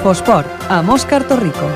Infosport, amb Òscar Torrico.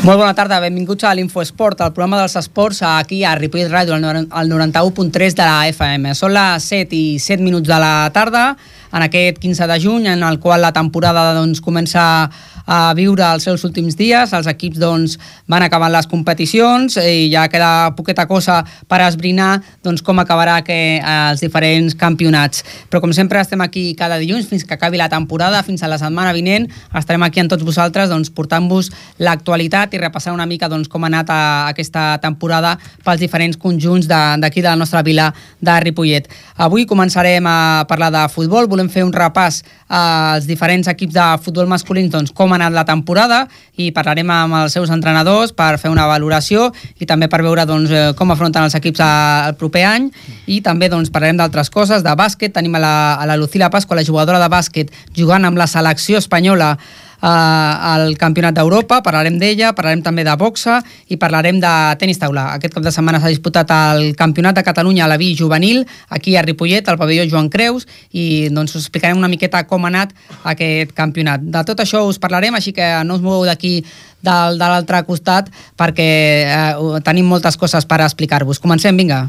Molt bona tarda, benvinguts a l'Infoesport, el programa dels esports aquí a Ripollet Ràdio, al 91.3 de la FM. Són les 7 i 7 minuts de la tarda, en aquest 15 de juny, en el qual la temporada doncs, comença a viure els seus últims dies. Els equips doncs, van acabant les competicions i ja queda poqueta cosa per esbrinar doncs, com acabarà que, eh, els diferents campionats. Però com sempre estem aquí cada dilluns fins que acabi la temporada, fins a la setmana vinent. Estarem aquí amb tots vosaltres doncs, portant-vos l'actualitat i repassar una mica doncs, com ha anat a, eh, aquesta temporada pels diferents conjunts d'aquí de, de la nostra vila de Ripollet. Avui començarem a parlar de futbol. Volem fer un repàs als diferents equips de futbol masculins doncs, com han anat la temporada i parlarem amb els seus entrenadors per fer una valoració i també per veure doncs, eh, com afronten els equips el proper any. I també doncs, parlarem d'altres coses, de bàsquet, tenim a la, a la Lucila Pasqua, la jugadora de bàsquet, jugant amb la selecció espanyola eh, al Campionat d'Europa, parlarem d'ella, parlarem també de boxa i parlarem de tenis taula. Aquest cap de setmana s'ha disputat el Campionat de Catalunya a la Vi juvenil, aquí a Ripollet, al pavelló Joan Creus, i doncs us explicarem una miqueta com ha anat aquest campionat. De tot això us parlarem, així que no us moveu d'aquí del, de l'altre costat perquè eh, tenim moltes coses per explicar-vos. Comencem, vinga.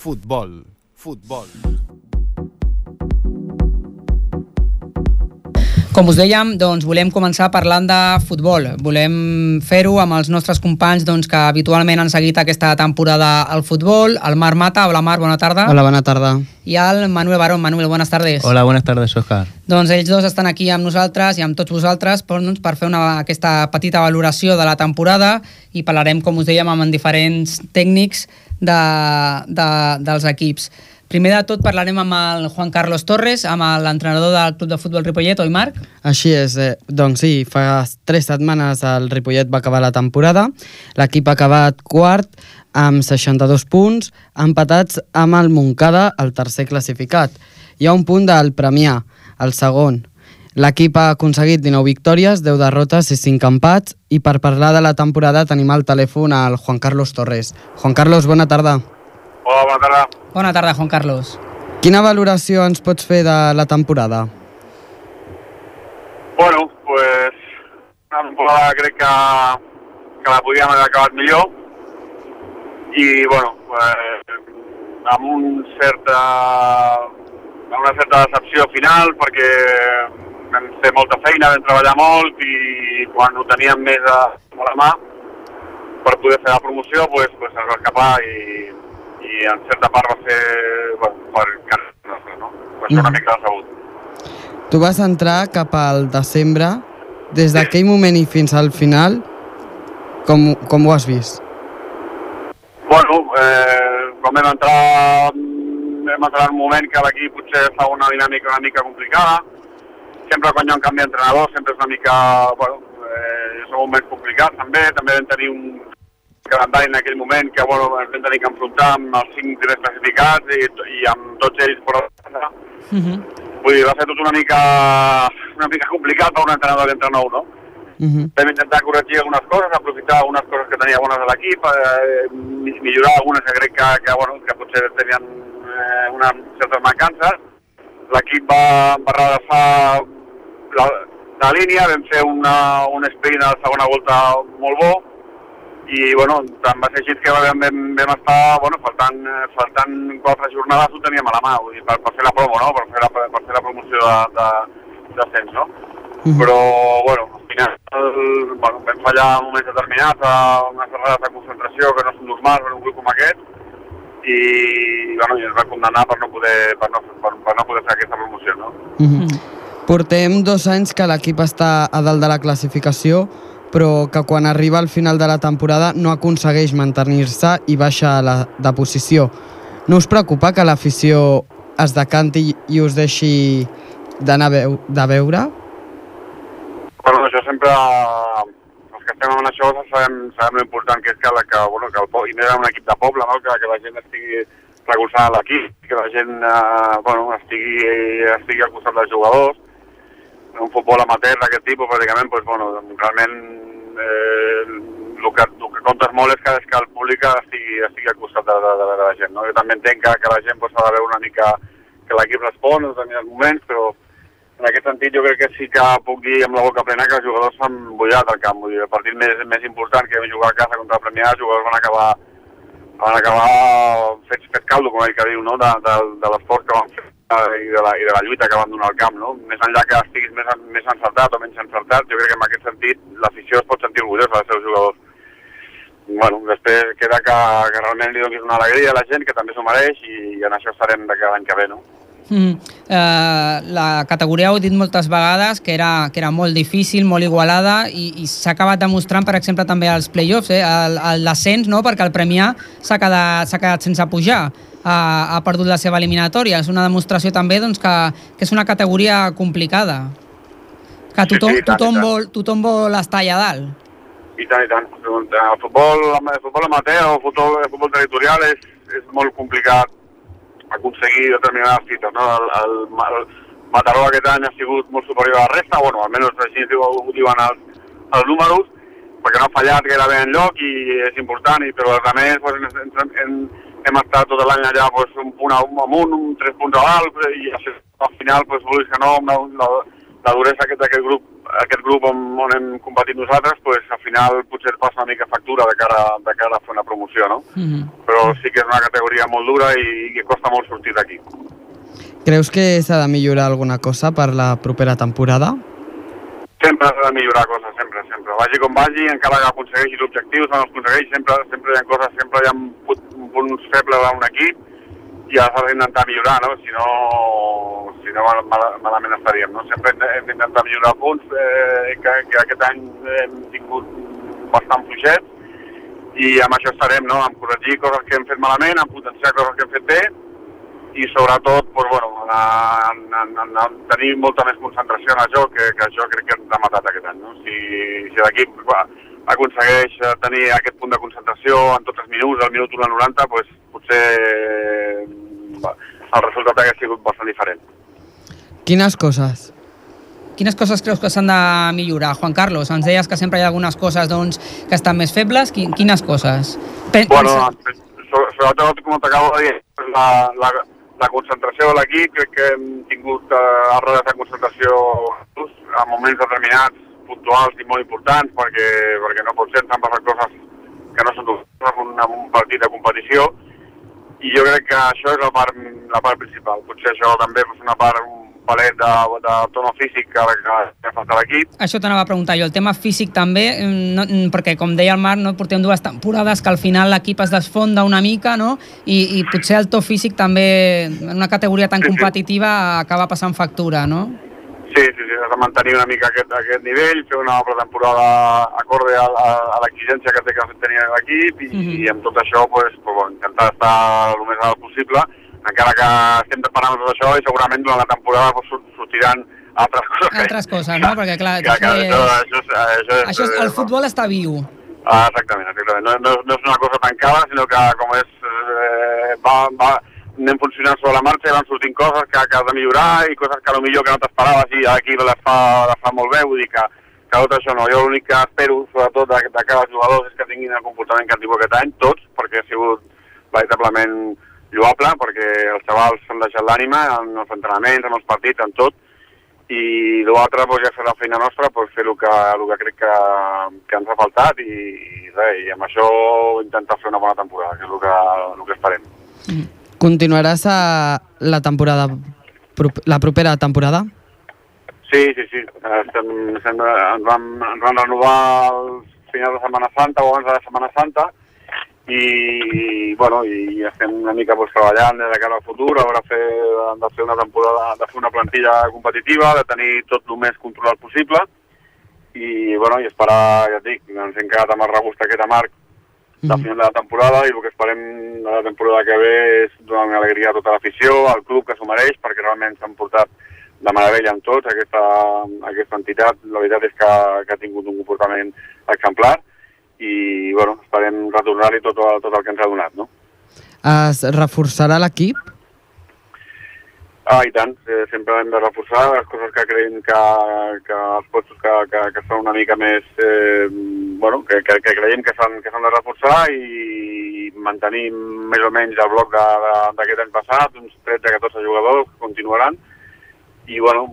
Futbol, futbol. Com us dèiem, doncs, volem començar parlant de futbol. Volem fer-ho amb els nostres companys doncs, que habitualment han seguit aquesta temporada al futbol. El Marc Mata. Hola, Marc, bona tarda. Hola, bona tarda. I el Manuel Barón. Manuel, buenas tardes. Hola, buenas tardes, Oscar. Doncs ells dos estan aquí amb nosaltres i amb tots vosaltres per, doncs, per fer una, aquesta petita valoració de la temporada i parlarem, com us dèiem, amb diferents tècnics de, de, dels equips. Primer de tot parlarem amb el Juan Carlos Torres, amb l'entrenador del Club de Futbol Ripollet, oi Marc? Així és, eh, doncs sí, fa tres setmanes el Ripollet va acabar la temporada, l'equip ha acabat quart amb 62 punts, empatats amb el Moncada, el tercer classificat. Hi ha un punt del Premià, el segon. L'equip ha aconseguit 19 victòries, 10 derrotes i 5 empats, i per parlar de la temporada tenim al telèfon al Juan Carlos Torres. Juan Carlos, bona tarda. Hola, bona tarda. Bona tarda, Juan Carlos. Quina valoració ens pots fer de la temporada? Bueno, pues una temporada crec que, que la podíem haver acabat millor i, bueno, pues, amb un certa, amb una certa decepció final perquè vam fer molta feina, vam treballar molt i quan ho teníem més a, a la mà per poder fer la promoció pues, pues ens va escapar i, i en certa part va ser bueno, per casa nostra, no? Va ser una mica decebut. Tu vas entrar cap al desembre. Des d'aquell moment i fins al final, com, com ho has vist? Bueno, eh, quan vam entrar, vam entrar en un moment que l'equip potser fa una dinàmica una mica complicada. Sempre quan hi ha un canvi d'entrenador sempre és una mica, bueno, eh, són moments complicats també. També vam tenir un calendari en aquell moment que, bueno, ens vam tenir que enfrontar amb els cinc primers classificats i, i amb tots ells fora de. Uh -huh. Vull dir, va ser tot una mica, una mica complicat per un entrenador que entra nou, no? Uh -huh. Vam intentar corregir algunes coses, aprofitar algunes coses que tenia bones a l'equip, eh, mi- millorar algunes que crec que, que, bueno, que potser tenien eh, unes certes mancances. L'equip va, va redreçar la, la línia, vam fer una, un sprint a la segona volta molt bo, i bueno, tant va ser així que vam, vam, vam estar, bueno, faltant, faltant quatre jornades ho teníem a la mà, vull dir, per, per fer la promo, no? per, fer la, per fer la promoció de, de, d'ascens, no? Mhm. Però, bueno, al final, bueno, vam fallar en moments determinats, a unes errades de concentració que no són normals en un grup com aquest, i, bueno, i ens va condemnar per no poder, per no, per, per no poder fer aquesta promoció, no? Uh -huh. Portem dos anys que l'equip està a dalt de la classificació, però que quan arriba al final de la temporada no aconsegueix mantenir-se i baixa la, de posició. No us preocupa que l'afició es decanti i us deixi d'anar veu, de veure? Bueno, això sempre, els que estem en això sabem, sabem l'important que és que, la, que, bueno, que el, po- i més en un equip de poble, no? que, que la gent estigui recolzada a l'equip, que la gent eh, bueno, estigui, estigui al costat dels jugadors. Un futbol amateur d'aquest tipus, pràcticament, doncs, bueno, realment eh, el que, el que comptes molt és que, és que el públic estigui, estigui al costat de, de, de, de la gent. No? Jo també entenc que, que la gent pues, ha de veure una mica que l'equip respon en determinats moments, però en aquest sentit jo crec que sí que puc dir amb la boca plena que els jugadors s'han bullat al camp. Vull dir, el partit més, més important que vam jugar a casa contra el Premià, els jugadors van acabar van acabar fets, fets caldo, com ell que diu, no? de, de, de l'esforç que van fer i de, la, i de la lluita que van donar al camp. No? Més enllà que estiguis més, més encertat o menys encertat, jo crec que en aquest sentit l'afició es pot sentir orgullosa dels seus jugadors. Bueno, després queda que, que realment li donis una alegria a la gent, que també s'ho mereix, i, i en això estarem de cada any que ve, no? Mm. Eh, la categoria ho he dit moltes vegades que era, que era molt difícil, molt igualada i, i s'ha acabat demostrant, per exemple, també als play-offs, eh, l'ascens, no? perquè el Premià s'ha quedat, quedat sense pujar, ha, ha perdut la seva eliminatòria. És una demostració també doncs, que, que és una categoria complicada, que tothom, Sí, sí, tant, tothom, vol, tothom vol estar allà dalt. I tant, i tant. El futbol, el futbol amateur o el futbol, el futbol territorial és, és molt complicat aconseguir determinades fites. No? El, el, el Mataró aquest any ha sigut molt superior a la resta, bueno, almenys així ho, diuen els, els números, perquè no ha fallat gairebé en lloc i és important, i, però els altres pues, hem, hem, hem, hem estat tot l'any allà pues, un punt amunt, un, tres punts a dalt, i això, al final, pues, vulguis que no, la, la, la duresa aquest- d'aquest grup, aquest grup on, on hem competit nosaltres, pues, al final potser passa una mica factura de cara, de cara a fer una promoció, no? Mm -hmm. Però sí que és una categoria molt dura i, i que costa molt sortir d'aquí. Creus que s'ha de millorar alguna cosa per la propera temporada? Sempre s'ha de millorar coses, sempre, sempre. Vagi com vagi, encara que aconsegueixis objectius, no els aconsegueix, sempre, sempre hi ha coses, sempre hi ha pu- punts febles d'un equip i has d'intentar millorar, no? Si no, si no mal, mal, malament estaríem, no? Sempre hem d'intentar millorar punts, eh, que, que aquest any hem tingut bastant fluixets i amb això estarem, no? En corregir coses que hem fet malament, en potenciar coses que hem fet bé i sobretot pues, bueno, en, en, en, en tenir molta més concentració en el joc, que, que això crec que ens ha matat aquest any. No? Si, si l'equip va, aconsegueix eh, tenir aquest punt de concentració en tots els minuts, al minut 1 al 90, pues, potser eh, va, el resultat hauria sigut bastant diferent. Quines coses? Quines coses creus que s'han de millorar, Juan Carlos? Ens deies que sempre hi ha algunes coses doncs, que estan més febles. Qui- Quines coses? Pen Bueno, so- sobretot, com t'acabo de dir, la, la, la concentració de l'equip, crec que hem tingut eh, errors de concentració en moments determinats, puntuals i molt importants, perquè, perquè no pot ser, han passat coses que no són en un, partit de competició, i jo crec que això és la part, la part principal. Potser això també és una part, palet de, de tono físic que, que, que falta l'equip, Això t'anava a preguntar jo, el tema físic també, mm, no, mm, perquè com deia el Marc, no, portem dues temporades que al final l'equip es desfonda una mica, no? I, i potser el to físic també, en una categoria tan Sí, sí. competitiva, acaba passant factura, no? Sí, sí, sí, has de mantenir una mica aquest, aquest nivell, fer una pretemporada acorde a, a, a l'exigència que té que tenir l'equip i, Mhm. i amb tot això pues, pues, bueno, intentar estar el més alt possible, encara que estem preparant tot això i segurament durant la temporada pues, sor- sortiran altres coses. Altres coses, no? Perquè, clar, que, que, això això, és- això, és, això, és, Això és, el futbol està viu. Ah, exactament, exactament. No, no, no és una cosa tancada, sinó que com és, eh, va, va, anem funcionant sobre la marxa i van sortint coses que, que has de millorar i coses que millor que no t'esperaves i aquí les fa, les fa molt bé, vull dir que, que tot això no. Jo l'únic que espero, sobretot de, de cada jugadors, és que tinguin el comportament que han tingut aquest any, tots, perquè ha sigut veritablement lloable, perquè els xavals s'han deixat l'ànima en els entrenaments, en els partits, en tot, i l'altre doncs, ja serà la feina nostra doncs, fer el que, el que crec que, que ens ha faltat i, i, res, i amb això intentar fer una bona temporada, que és el que, el que esperem. Continuaràs a la temporada la propera temporada? Sí, sí, sí. Estem, estem, ens, vam, ens vam renovar al final de Setmana Santa o abans de la Setmana Santa i, i bueno, i estem una mica pues, treballant de cara al futur, a veure fer, de fer una temporada, de fer una plantilla competitiva, de tenir tot el més controlat possible. I, bueno, i esperar, ja et dic, ens hem quedat amb el regust aquest amarg de Mhm. final de la temporada i el que esperem de la temporada que ve és donar una alegria a tota l'afició, al club que s'ho mereix, perquè realment s'han portat de meravella amb tots, aquesta, aquesta entitat, la veritat és que, que ha tingut un comportament exemplar i bueno, esperem retornar-li tot, el- tot el que ens ha donat. No? Es reforçarà l'equip? Ah, i tant, eh, sempre hem de reforçar les coses que creiem que, que els postos que, que, que són una mica més, eh, bueno, que, que, que creiem que s'han de reforçar i mantenir més o menys el bloc d'aquest any passat, uns 13-14 jugadors que continuaran, i bueno,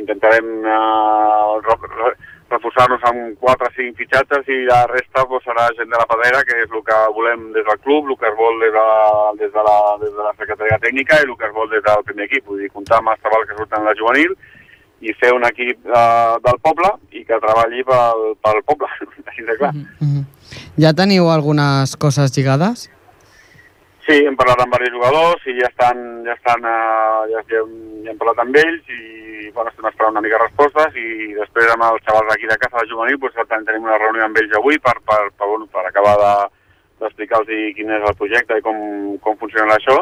intentarem eh, reforçar-nos amb 4 o 5 fitxatges i la resta pues, serà gent de la padera, que és el que volem des del club, el que es vol des de, la- des de, la, des de la secretaria tècnica i el que es vol des del primer equip. Vull dir, comptar amb els treballs que surten la juvenil i fer un equip eh, del poble i que treballi pel, pel poble, així de clar. Mhm. Ja teniu algunes coses lligades? Sí, hem parlat amb diversos jugadors i ja estan, ja estan, uh, ja, ja, hem, ja hem parlat amb ells i bueno, estem esperant una mica respostes i després amb els xavals d'aquí de casa de juvenil pues, tenim una reunió amb ells avui per, per, per, bueno, per acabar de- d'explicar-los quin és el projecte i com, com funciona això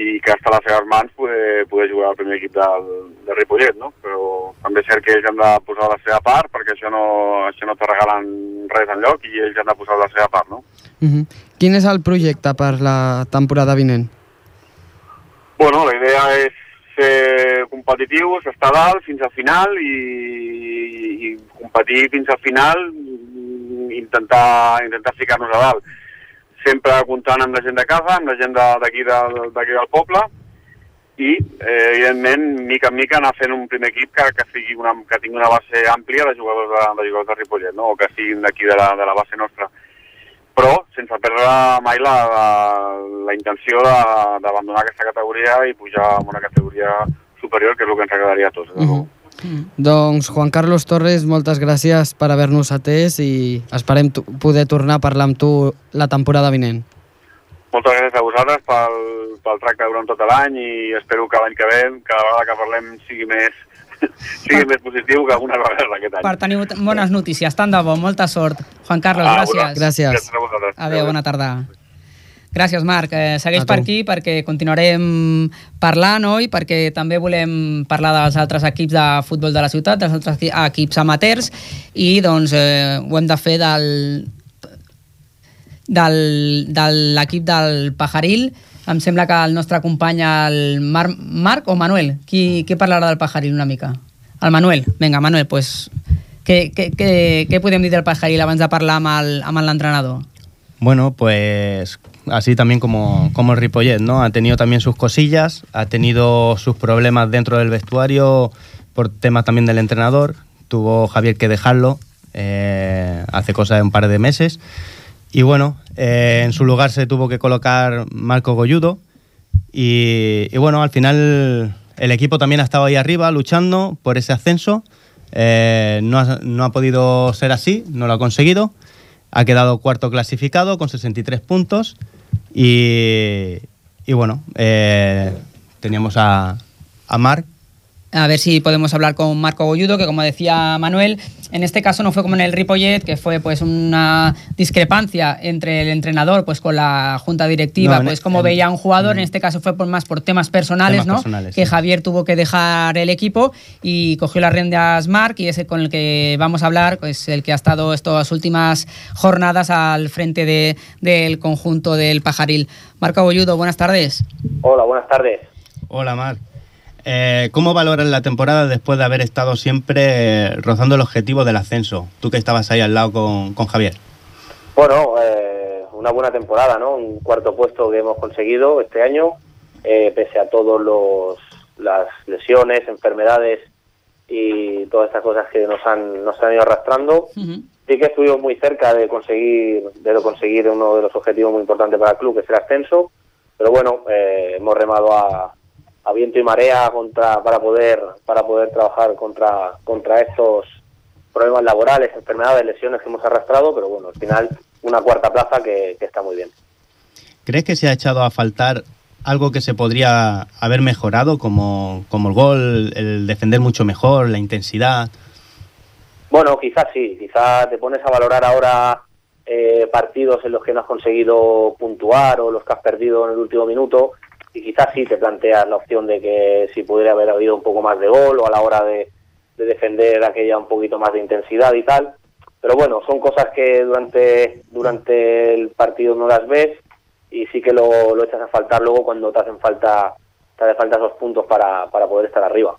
i que està a les seves mans poder, poder jugar al primer equip del, de Ripollet, no? Però també és cert que ells han de posar la seva part perquè això no, això no te regalen res enlloc i ells han de posar la seva part, no? Mhm. Quin és el projecte per la temporada vinent? Bueno, la idea és ser competitius, estar dalt fins al final i, i competir fins al final intentar, intentar ficar-nos a dalt. Sempre comptant amb la gent de casa, amb la gent de- d'aquí del, d'aquí del poble i, eh, evidentment, mica en mica anar fent un primer equip que, que, sigui una, que tingui una base àmplia de jugadors de, de jugadors de Ripollet, no? o que siguin d'aquí de, la, de la base nostra sense perdre mai la, la, la intenció de- d'abandonar aquesta categoria i pujar a una categoria superior, que és el que ens agradaria a tots. de Mhm. luego. Doncs Juan Carlos Torres, moltes gràcies per haver-nos atès i esperem poder tornar a parlar amb tu la temporada vinent. Moltes gràcies a vosaltres pel, pel tracte durant tot l'any i espero que l'any que ve, cada vegada que parlem, sigui més, sigui més positiu que algunes vegades aquest any. Per tenir bones notícies, tant de bo, molta sort. Juan Carlos, Ah, gràcies. Gràcies. Gràcies. Adéu, bona tarda. Gràcies, Marc. Eh, segueix per aquí perquè continuarem parlant, oi? Perquè també volem parlar dels altres equips de futbol de la ciutat, dels altres equi- equips amateurs, i doncs eh, ho hem de fer del, del, de l'equip del Pajaril. Em sembla que el nostre company, el Mar Marc o Manuel, qui, qui parlarà del Pajaril una mica? El Manuel. Vinga, Manuel, pues, què, què, què, què podem dir del Pajaril abans de parlar amb l'entrenador? Bueno, pues así también como, como el Ripollet, ¿no? Ha tenido también sus cosillas, ha tenido sus problemas dentro del vestuario por temas también del entrenador. Tuvo Javier que dejarlo eh, hace cosa de un par de meses. Y bueno, eh, en su lugar se tuvo que colocar Marco Golludo. Y, bueno, al final el equipo también ha estado ahí arriba luchando por ese ascenso. Eh, no, ha, no ha podido ser así, no lo ha conseguido. Ha quedado cuarto clasificado con 63 puntos. Y, y bueno, eh, teníamos a, a Marc A ver si podemos hablar con Marco Golludo, que como decía Manuel, en este caso no fue como en el Ripollet, que fue pues una discrepancia entre el entrenador pues con la junta directiva, No, pues como en- veía a un jugador, en este caso fue por más por temas personales, Temas ¿no? personales, que sí. Javier tuvo que dejar el equipo y cogió las riendas Marc y ese con el que vamos a hablar, pues el que ha estado estas últimas jornadas al frente de- del conjunto del Pajaril. Marco Golludo, buenas tardes. Hola, buenas tardes. Hola, Mar. Eh, ¿Cómo valoras la temporada después de haber estado siempre rozando el objetivo del ascenso? Tú que estabas ahí al lado con, con Javier. Bueno, eh, una buena temporada, ¿no? Un cuarto puesto que hemos conseguido este año, eh, pese a todos los las lesiones, enfermedades y todas estas cosas que nos han nos han ido arrastrando. Ujú. Sí que estuvimos muy cerca de conseguir de conseguir uno de los objetivos muy importantes para el club, que es el ascenso. Pero bueno, eh, hemos remado a, a viento y marea contra para poder para poder trabajar contra contra estos problemas laborales, enfermedades, lesiones que hemos arrastrado, pero bueno, al final una cuarta plaza que, que está muy bien. ¿Crees que se ha echado a faltar algo que se podría haber mejorado, como, como el gol, el defender mucho mejor, la intensidad? Bueno, quizás sí, quizás te pones a valorar ahora eh, partidos en los que no has conseguido puntuar o los que has perdido en el último minuto y quizás sí te planteas la opción de que si pudiera haber habido un poco más de gol o a la hora de, de defender aquella un poquito más de intensidad y tal. Pero bueno, son cosas que durante, durante el partido no las ves y sí que lo, lo echas a faltar luego cuando te hacen falta te hace falta esos puntos para, para poder estar arriba.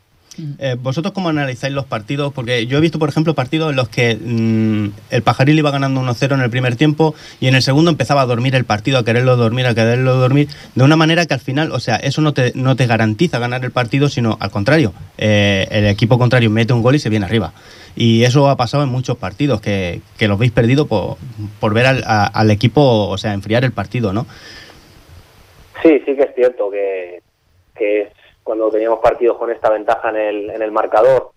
Eh, ¿Vosotros cómo analizáis los partidos? Porque yo he visto, por ejemplo, partidos en los que mm, el Pajaril iba ganando 1-0 en el primer tiempo y en el segundo empezaba a dormir el partido, a quererlo dormir, a quererlo dormir, de una manera que al final, o sea, eso no te, no te garantiza ganar el partido, sino al contrario, eh, el equipo contrario mete un gol y se viene arriba. Y eso ha pasado en muchos partidos, que, que los veis perdido por, por ver al, al equipo, o sea, enfriar el partido, ¿no? Sí, sí que es cierto que, que es cuando teníamos partidos con esta ventaja en el, en el marcador.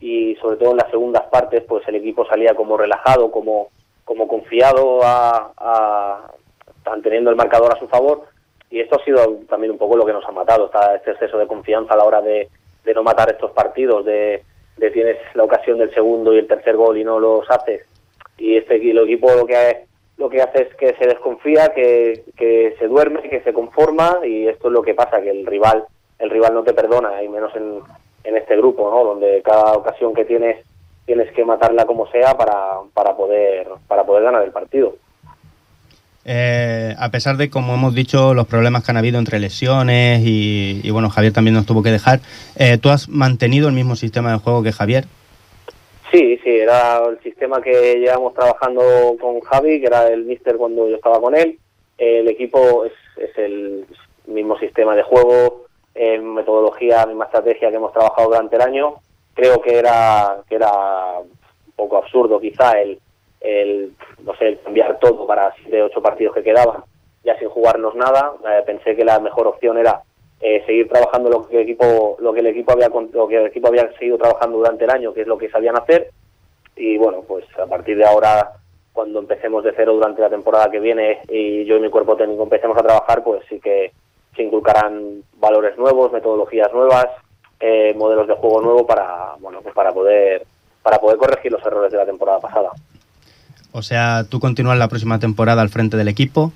Y sobre todo en las segundas partes, pues el equipo salía como relajado, como, como confiado a, a- teniendo el marcador a su favor. Y esto ha sido también un poco lo que nos ha matado, está este exceso de confianza a la hora de, de no matar estos partidos, de, de tienes la ocasión del segundo y el tercer gol y no los haces. Y este el equipo lo que lo que hace es que se desconfía, que, que se duerme, que se conforma y esto es lo que pasa, que el rival el rival no te perdona y menos en, en este grupo, ¿no? Donde cada ocasión que tienes tienes que matarla como sea para, para poder para poder ganar el partido. Eh, a pesar de, como hemos dicho, los problemas que han habido entre lesiones y, y, bueno, Javier también nos tuvo que dejar, eh, ¿tú has mantenido el mismo sistema de juego que Javier? Sí, sí, era el sistema que llevamos trabajando con Javi, que era el míster cuando yo estaba con él. El equipo es, es el mismo sistema de juego, metodología, misma estrategia que hemos trabajado durante el año. Creo que era que era un poco absurdo quizá el, el no sé, el cambiar todo para siete ocho partidos que quedaban ya sin jugarnos nada. Eh, pensé que la mejor opción era eh, seguir trabajando lo que el equipo lo que el equipo había lo que el equipo había seguido trabajando durante el año que es lo que sabían hacer y bueno pues a partir de ahora cuando empecemos de cero durante la temporada que viene y yo y mi cuerpo técnico empecemos a trabajar pues sí que se inculcarán valores nuevos metodologías nuevas eh, modelos de juego nuevo para bueno pues para poder para poder corregir los errores de la temporada pasada O sea, tú continúas la próxima temporada al frente del equipo.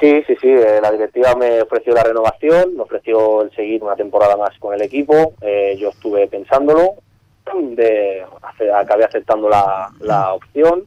Sí, sí, sí. eh, la directiva me ofreció la renovación, me ofreció el seguir una temporada más con el equipo. eh, yo estuve pensándolo, de, acabé aceptando la, la opción.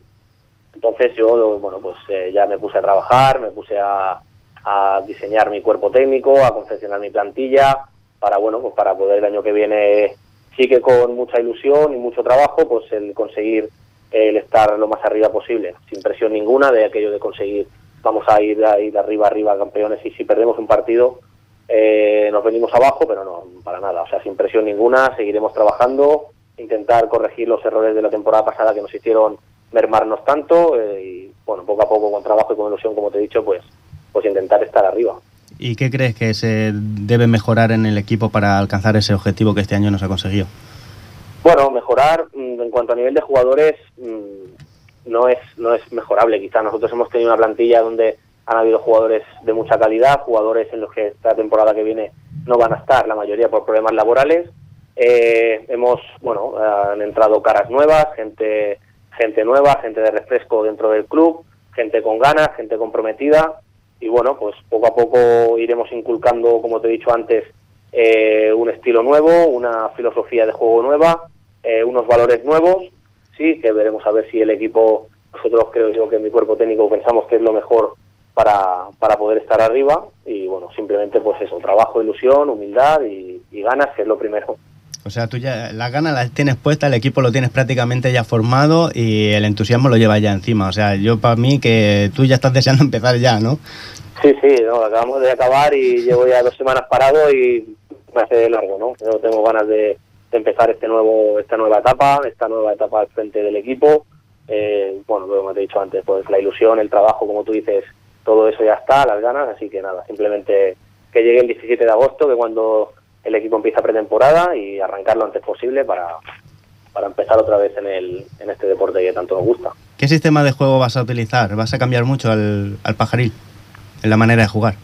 Entonces yo, bueno, pues eh, ya me puse a trabajar, me puse a, a diseñar mi cuerpo técnico, a confeccionar mi plantilla, para, bueno, pues para poder el año que viene, sí que con mucha ilusión y mucho trabajo, pues el conseguir el estar lo más arriba posible, sin presión ninguna de aquello de conseguir vamos a ir, a arriba arriba campeones y si perdemos un partido eh, nos venimos abajo, pero no, para nada, o sea, sin presión ninguna, seguiremos trabajando, intentar corregir los errores de la temporada pasada que nos hicieron mermarnos tanto eh, y bueno, poco a poco con trabajo y con ilusión, como te he dicho, pues, pues intentar estar arriba. ¿Y qué crees que se debe mejorar en el equipo para alcanzar ese objetivo que este año nos ha conseguido? Bueno, mejorar mm, en cuanto a nivel de jugadores mm, no es no es mejorable. Quizá nosotros hemos tenido una plantilla donde han habido jugadores de mucha calidad, jugadores en los que esta temporada que viene no van a estar, la mayoría por problemas laborales. Eh, hemos, bueno, han entrado caras nuevas, gente gente nueva, gente de refresco dentro del club, gente con ganas, gente comprometida y bueno, pues poco a poco iremos inculcando, como te he dicho antes, eh, un estilo nuevo, una filosofía de juego nueva, eh, unos valores nuevos, sí, que veremos a ver si el equipo, nosotros creo yo que mi cuerpo técnico pensamos que es lo mejor para, para poder estar arriba y bueno, simplemente pues eso, trabajo, ilusión, humildad y, y ganas, que es lo primero. O sea, tú ya las ganas las tienes puestas, el equipo lo tienes prácticamente ya formado y el entusiasmo lo llevas ya encima. O sea, yo para mí que tú ya estás deseando empezar ya, ¿no? Sí, sí, no, acabamos de acabar y llevo ya dos semanas parado y me hace largo, ¿no? Yo tengo ganas de, empezar este nuevo, esta nueva etapa, esta nueva etapa al frente del equipo. Eh, bueno, como te he dicho antes, pues la ilusión, el trabajo, como tú dices, todo eso ya está, las ganas, así que nada, simplemente que llegue el 17 de agosto, que cuando el equipo empieza pretemporada y arrancar lo antes posible para, para empezar otra vez en, el, en este deporte que tanto nos gusta. ¿Qué sistema de juego vas a utilizar? ¿Vas a cambiar mucho al, al pajaril en la manera de jugar?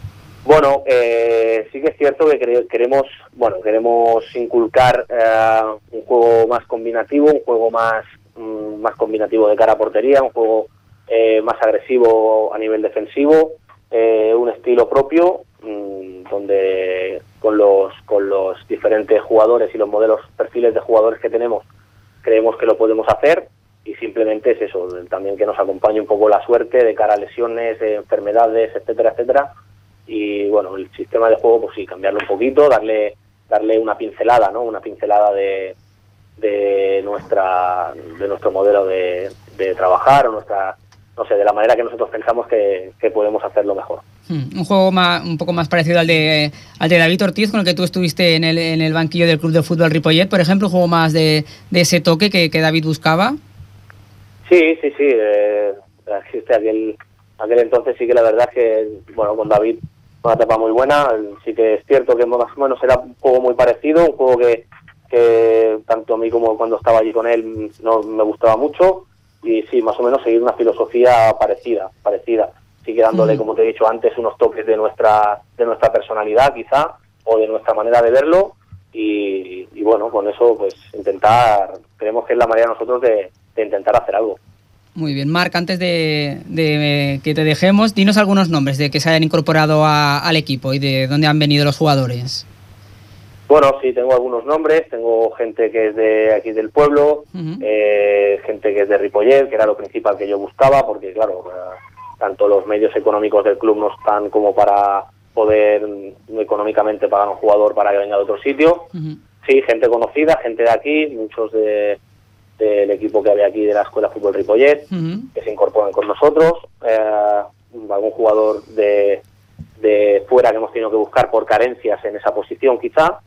Bueno, eh, sí que es cierto que queremos, bueno, queremos inculcar eh, un juego más combinativo, un juego más, mm, más combinativo de cara a portería, un juego eh, más agresivo a nivel defensivo, eh, un estilo propio, mm, donde con los, con los diferentes jugadores y los modelos, perfiles de jugadores que tenemos, creemos que lo podemos hacer y simplemente es eso, también que nos acompañe un poco la suerte de cara a lesiones, enfermedades, etcétera, etcétera, y bueno, el sistema de juego, pues sí, cambiarlo un poquito, darle darle una pincelada, ¿no? Una pincelada de, de nuestra de nuestro modelo de, de trabajar o nuestra no sé, de la manera que nosotros pensamos que, que podemos hacerlo mejor. Hmm, Un juego más, un poco más parecido al de, al de David Ortiz, con el que tú estuviste en el, en el banquillo del Club de Fútbol Ripollet, por ejemplo, un juego más de, de ese toque que, que David buscaba. Sí, sí, sí. Eh, existe aquel, aquel entonces sí que la verdad es que, bueno, con David una etapa muy buena. Sí que es cierto que más o menos era un juego muy parecido, un juego que, que tanto a mí como cuando estaba allí con él no me gustaba mucho. Y sí, más o menos seguir una filosofía parecida, parecida. Sigue dándole, como te he dicho antes, unos toques de nuestra, de nuestra personalidad quizá, o de nuestra manera de verlo. Y, y bueno, con eso pues intentar, creemos que es la manera nosotros de, de intentar hacer algo. Muy bien, Marc, antes de, de que te dejemos, dinos algunos nombres de que se hayan incorporado a- al equipo y de dónde han venido los jugadores. Bueno, sí, tengo algunos nombres, tengo gente que es de aquí del pueblo, eh, gente que es de Ripollet, que era lo principal que yo buscaba, porque claro, eh, tanto los medios económicos del club no están como para poder mm, económicamente pagar a un jugador para que venga de otro sitio. Sí, gente conocida, gente de aquí, muchos de- del equipo que había aquí de la Escuela de Fútbol Ripollet, que se incorporan con nosotros, eh, algún jugador de, de fuera que hemos tenido que buscar por carencias en esa posición quizá,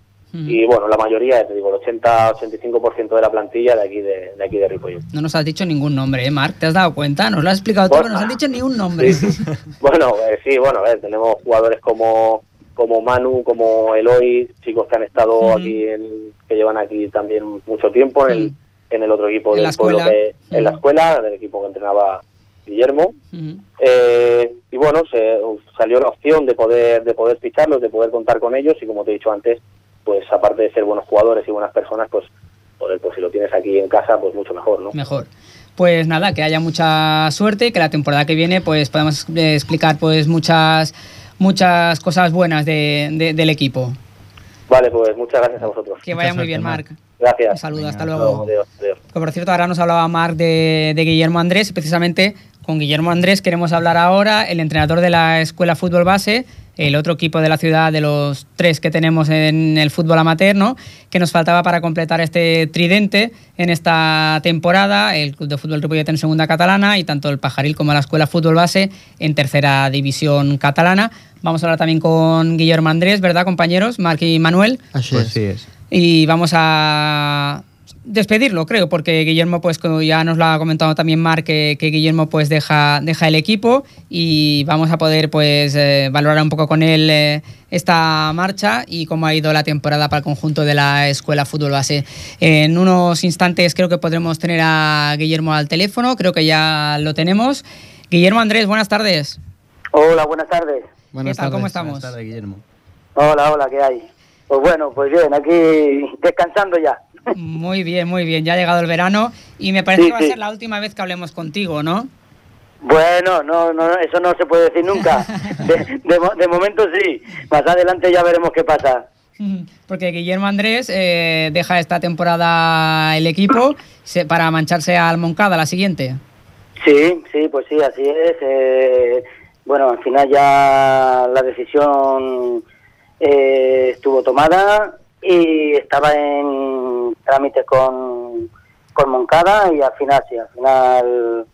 Y bueno, la mayoría, te digo, el 80-85% de la plantilla de aquí de, de aquí de Ripollet. No nos has dicho ningún nombre, ¿eh, Marc? ¿Te has dado cuenta? Nos lo has explicado Bueno. pero no nos has dicho ni un nombre. bueno, eh, sí, bueno, a ver, tenemos jugadores como como Manu, como Eloy, chicos que han estado aquí, en- que llevan aquí también mucho tiempo en el, Sí. en el otro equipo En del la pueblo, que- en la escuela, del equipo que entrenaba Guillermo. Eh, y bueno, se, salió la opción de poder de poder ficharlos, de poder contar con ellos y como te he dicho antes, pues aparte de ser buenos jugadores y buenas personas, pues joder, pues si lo tienes aquí en casa, pues mucho mejor, ¿no? Mejor. Pues nada, que haya mucha suerte y que la temporada que viene pues podamos eh, explicar pues muchas muchas cosas buenas de- de- del equipo. Vale, pues muchas gracias a vosotros. Que vaya muy bien, Marc. Gracias. Un saludo, hasta luego. Adiós, adiós. Que por cierto, ahora nos hablaba Marc de, de Guillermo Andrés, y precisamente con Guillermo Andrés queremos hablar ahora, el entrenador de la Escuela Fútbol Base, el otro equipo de la ciudad de los tres que tenemos en el fútbol amateur, ¿no? que nos faltaba para completar este tridente en esta temporada, el Club de Fútbol Ripollet en segunda catalana y tanto el Pajaril como la Escuela Fútbol Base en tercera división catalana. Vamos a hablar también con Guillermo Andrés, ¿verdad compañeros? Marc y Manuel. Així Pues sí es. Y vamos a despedirlo, creo, porque Guillermo, pues como ya nos lo ha comentado también Marc, que, que Guillermo pues deja, deja el equipo y vamos a poder pues eh, valorar un poco con él eh, esta marcha y cómo ha ido la temporada para el conjunto de la Escuela Fútbol Base. En unos instantes creo que podremos tener a Guillermo al teléfono, creo que ya lo tenemos. Guillermo Andrés, buenas tardes. Hola, buenas tardes. Buenas ¿Qué tal? ¿Cómo tardes. estamos? Buenas tardes, Guillermo. Hola, hola, ¿qué hay? Pues bueno, pues bien, aquí descansando ya. Muy bien, muy bien. Ya ha llegado el verano y me parece Sí, que va a ser la última vez que hablemos contigo, ¿no? Bueno, no, no, no, eso no se puede decir nunca. De, de momento sí. Más adelante ya veremos qué pasa. Porque Guillermo Andrés eh, deja esta temporada el equipo se- para mancharse al Moncada la siguiente. Sí, sí, pues sí, así es. eh, bueno, al final ya la decisión eh, estuvo tomada y estaba en trámites con, con Moncada y al final sí, al final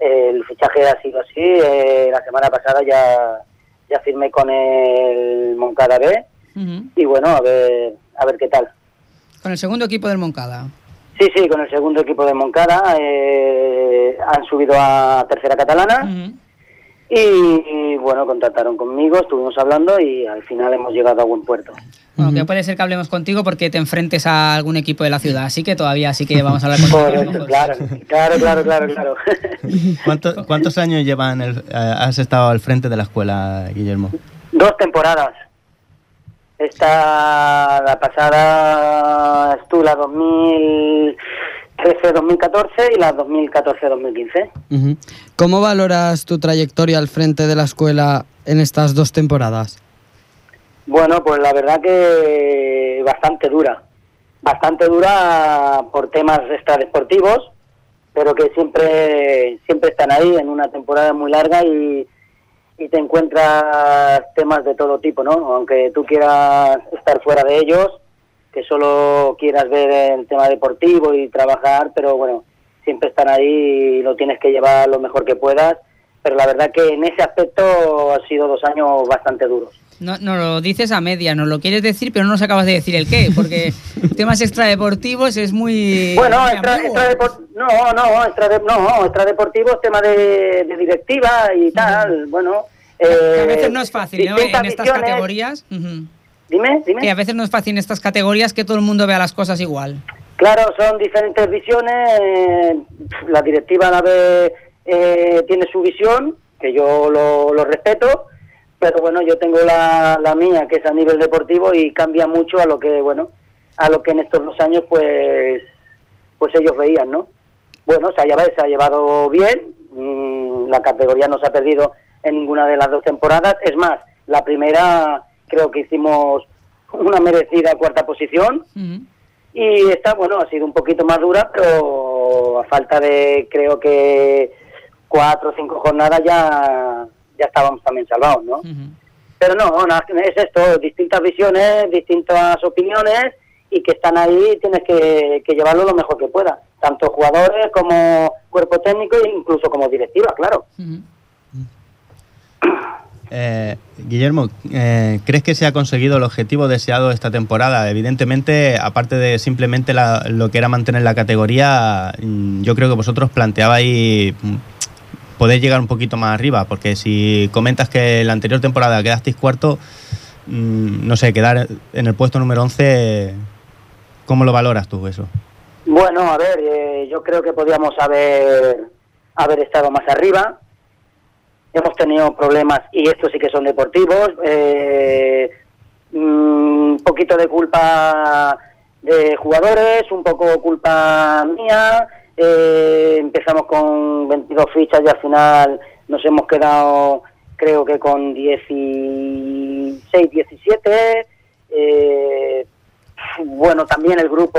eh, el fichaje ha sido así. eh, la semana pasada ya, ya firmé con el Moncada B y bueno, a ver, a ver qué tal. Con el segundo equipo del Moncada. Sí, sí, con el segundo equipo de Moncada eh, han subido a tercera catalana. Y, y, bueno, contactaron conmigo, estuvimos hablando y al final hemos llegado a buen puerto. Bueno, que puede ser que hablemos contigo porque te enfrentes a algún equipo de la ciudad, así que todavía sí que vamos a hablar contigo. Claro, claro, claro, claro, claro. ¿Cuánto- ¿Cuántos años llevan el- eh, has estado al frente de la escuela, Guillermo? Dos temporadas. Esta, la pasada estuvo la 2013-2014 y la 2014-2015. Ujú. ¿Cómo valoras tu trayectoria al frente de la escuela en estas dos temporadas? Bueno, pues la verdad que bastante dura. Bastante dura por temas extradeportivos, pero que siempre siempre están ahí en una temporada muy larga y, y te encuentras temas de todo tipo, ¿no? Aunque tú quieras estar fuera de ellos, que solo quieras ver el tema deportivo y trabajar, pero bueno, siempre están ahí y lo tienes que llevar lo mejor que puedas. Pero la verdad que en ese aspecto ha sido dos años bastante duros. No, no lo dices a media, no lo quieres decir, pero no nos acabas de decir el qué, porque temas extradeportivos es muy. Bueno, muy extra, extradepor- no, no, extrade- no, extradeportivo es tema de, de directiva y tal, bueno. Que a eh, veces no es fácil, En estas visiones. categorías. Dime, dime. Que a veces no es fácil en estas categorías que todo el mundo vea las cosas igual. Claro, son diferentes visiones. eh, La directiva a la vez eh, tiene su visión, que yo lo, lo respeto, pero bueno, yo tengo la, la mía, que es a nivel deportivo y cambia mucho a lo que, bueno, a lo que en estos dos años, pues, pues ellos veían, ¿no? Bueno, se ha llevado, se ha llevado bien, mm, la categoría no se ha perdido en ninguna de las dos temporadas. Es más, la primera creo que hicimos una merecida cuarta posición. Y esta, bueno, ha sido un poquito más dura, pero a falta de, creo que cuatro o cinco jornadas ya, ya estábamos también salvados, ¿no? Pero no, no, es esto, distintas visiones, distintas opiniones y que están ahí tienes que, que llevarlo lo mejor que puedas, tanto jugadores como cuerpo técnico e incluso como directiva, claro. Ujú. Eh, Guillermo, eh, ¿crees que se ha conseguido el objetivo deseado esta temporada? Evidentemente, aparte de simplemente la- lo que era mantener la categoría, mm, yo creo que vosotros planteabais mm, poder llegar un poquito más arriba, porque si comentas que la anterior temporada quedasteis cuarto, mm, no sé, quedar en el puesto número 11, ¿cómo lo valoras tú eso? Bueno, a ver, eh, yo creo que podíamos haber, haber estado más arriba. Hemos tenido problemas, y estos sí que son deportivos. eh, mm, un poquito de culpa de jugadores, un poco culpa mía. eh, empezamos con 22 fichas y al final nos hemos quedado, creo que con 16, 17. Eh, bueno, también el grupo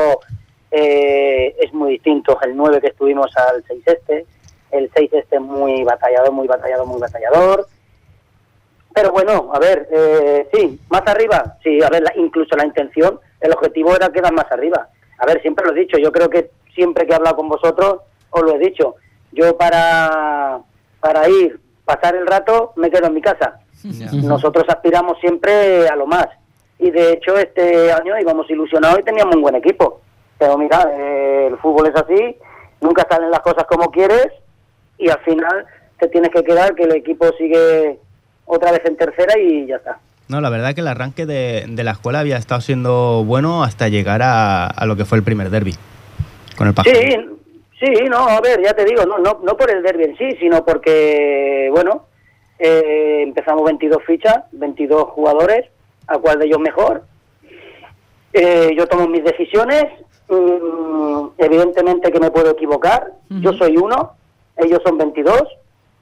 eh, es muy distinto. El 9 que estuvimos al 6 este. El 6 este es muy batallador, muy batallador, muy batallador. Pero bueno, a ver, eh, sí, más arriba. Sí, a ver, la- incluso la intención, el objetivo era quedar más arriba. A ver, siempre lo he dicho. Yo creo que siempre que he hablado con vosotros, os lo he dicho. Yo para, para ir, pasar el rato, me quedo en mi casa. Nosotros aspiramos siempre a lo más. Y de hecho este año íbamos ilusionados y teníamos un buen equipo. Pero mira, eh, el fútbol es así, nunca salen las cosas como quieres y al final te tienes que quedar que el equipo sigue otra vez en tercera y ya está. No, la verdad que el arranque de, de la escuela había estado siendo bueno hasta llegar a, a lo que fue el primer derby con el pájaro. Sí, sí, no, a ver, ya te digo, no, no, no por el derbi en sí, sino porque, bueno, eh, empezamos 22 fichas, 22 jugadores, a cuál de ellos mejor. Eh, yo tomo mis decisiones, mm, evidentemente que me puedo equivocar, yo soy uno, ellos son 22,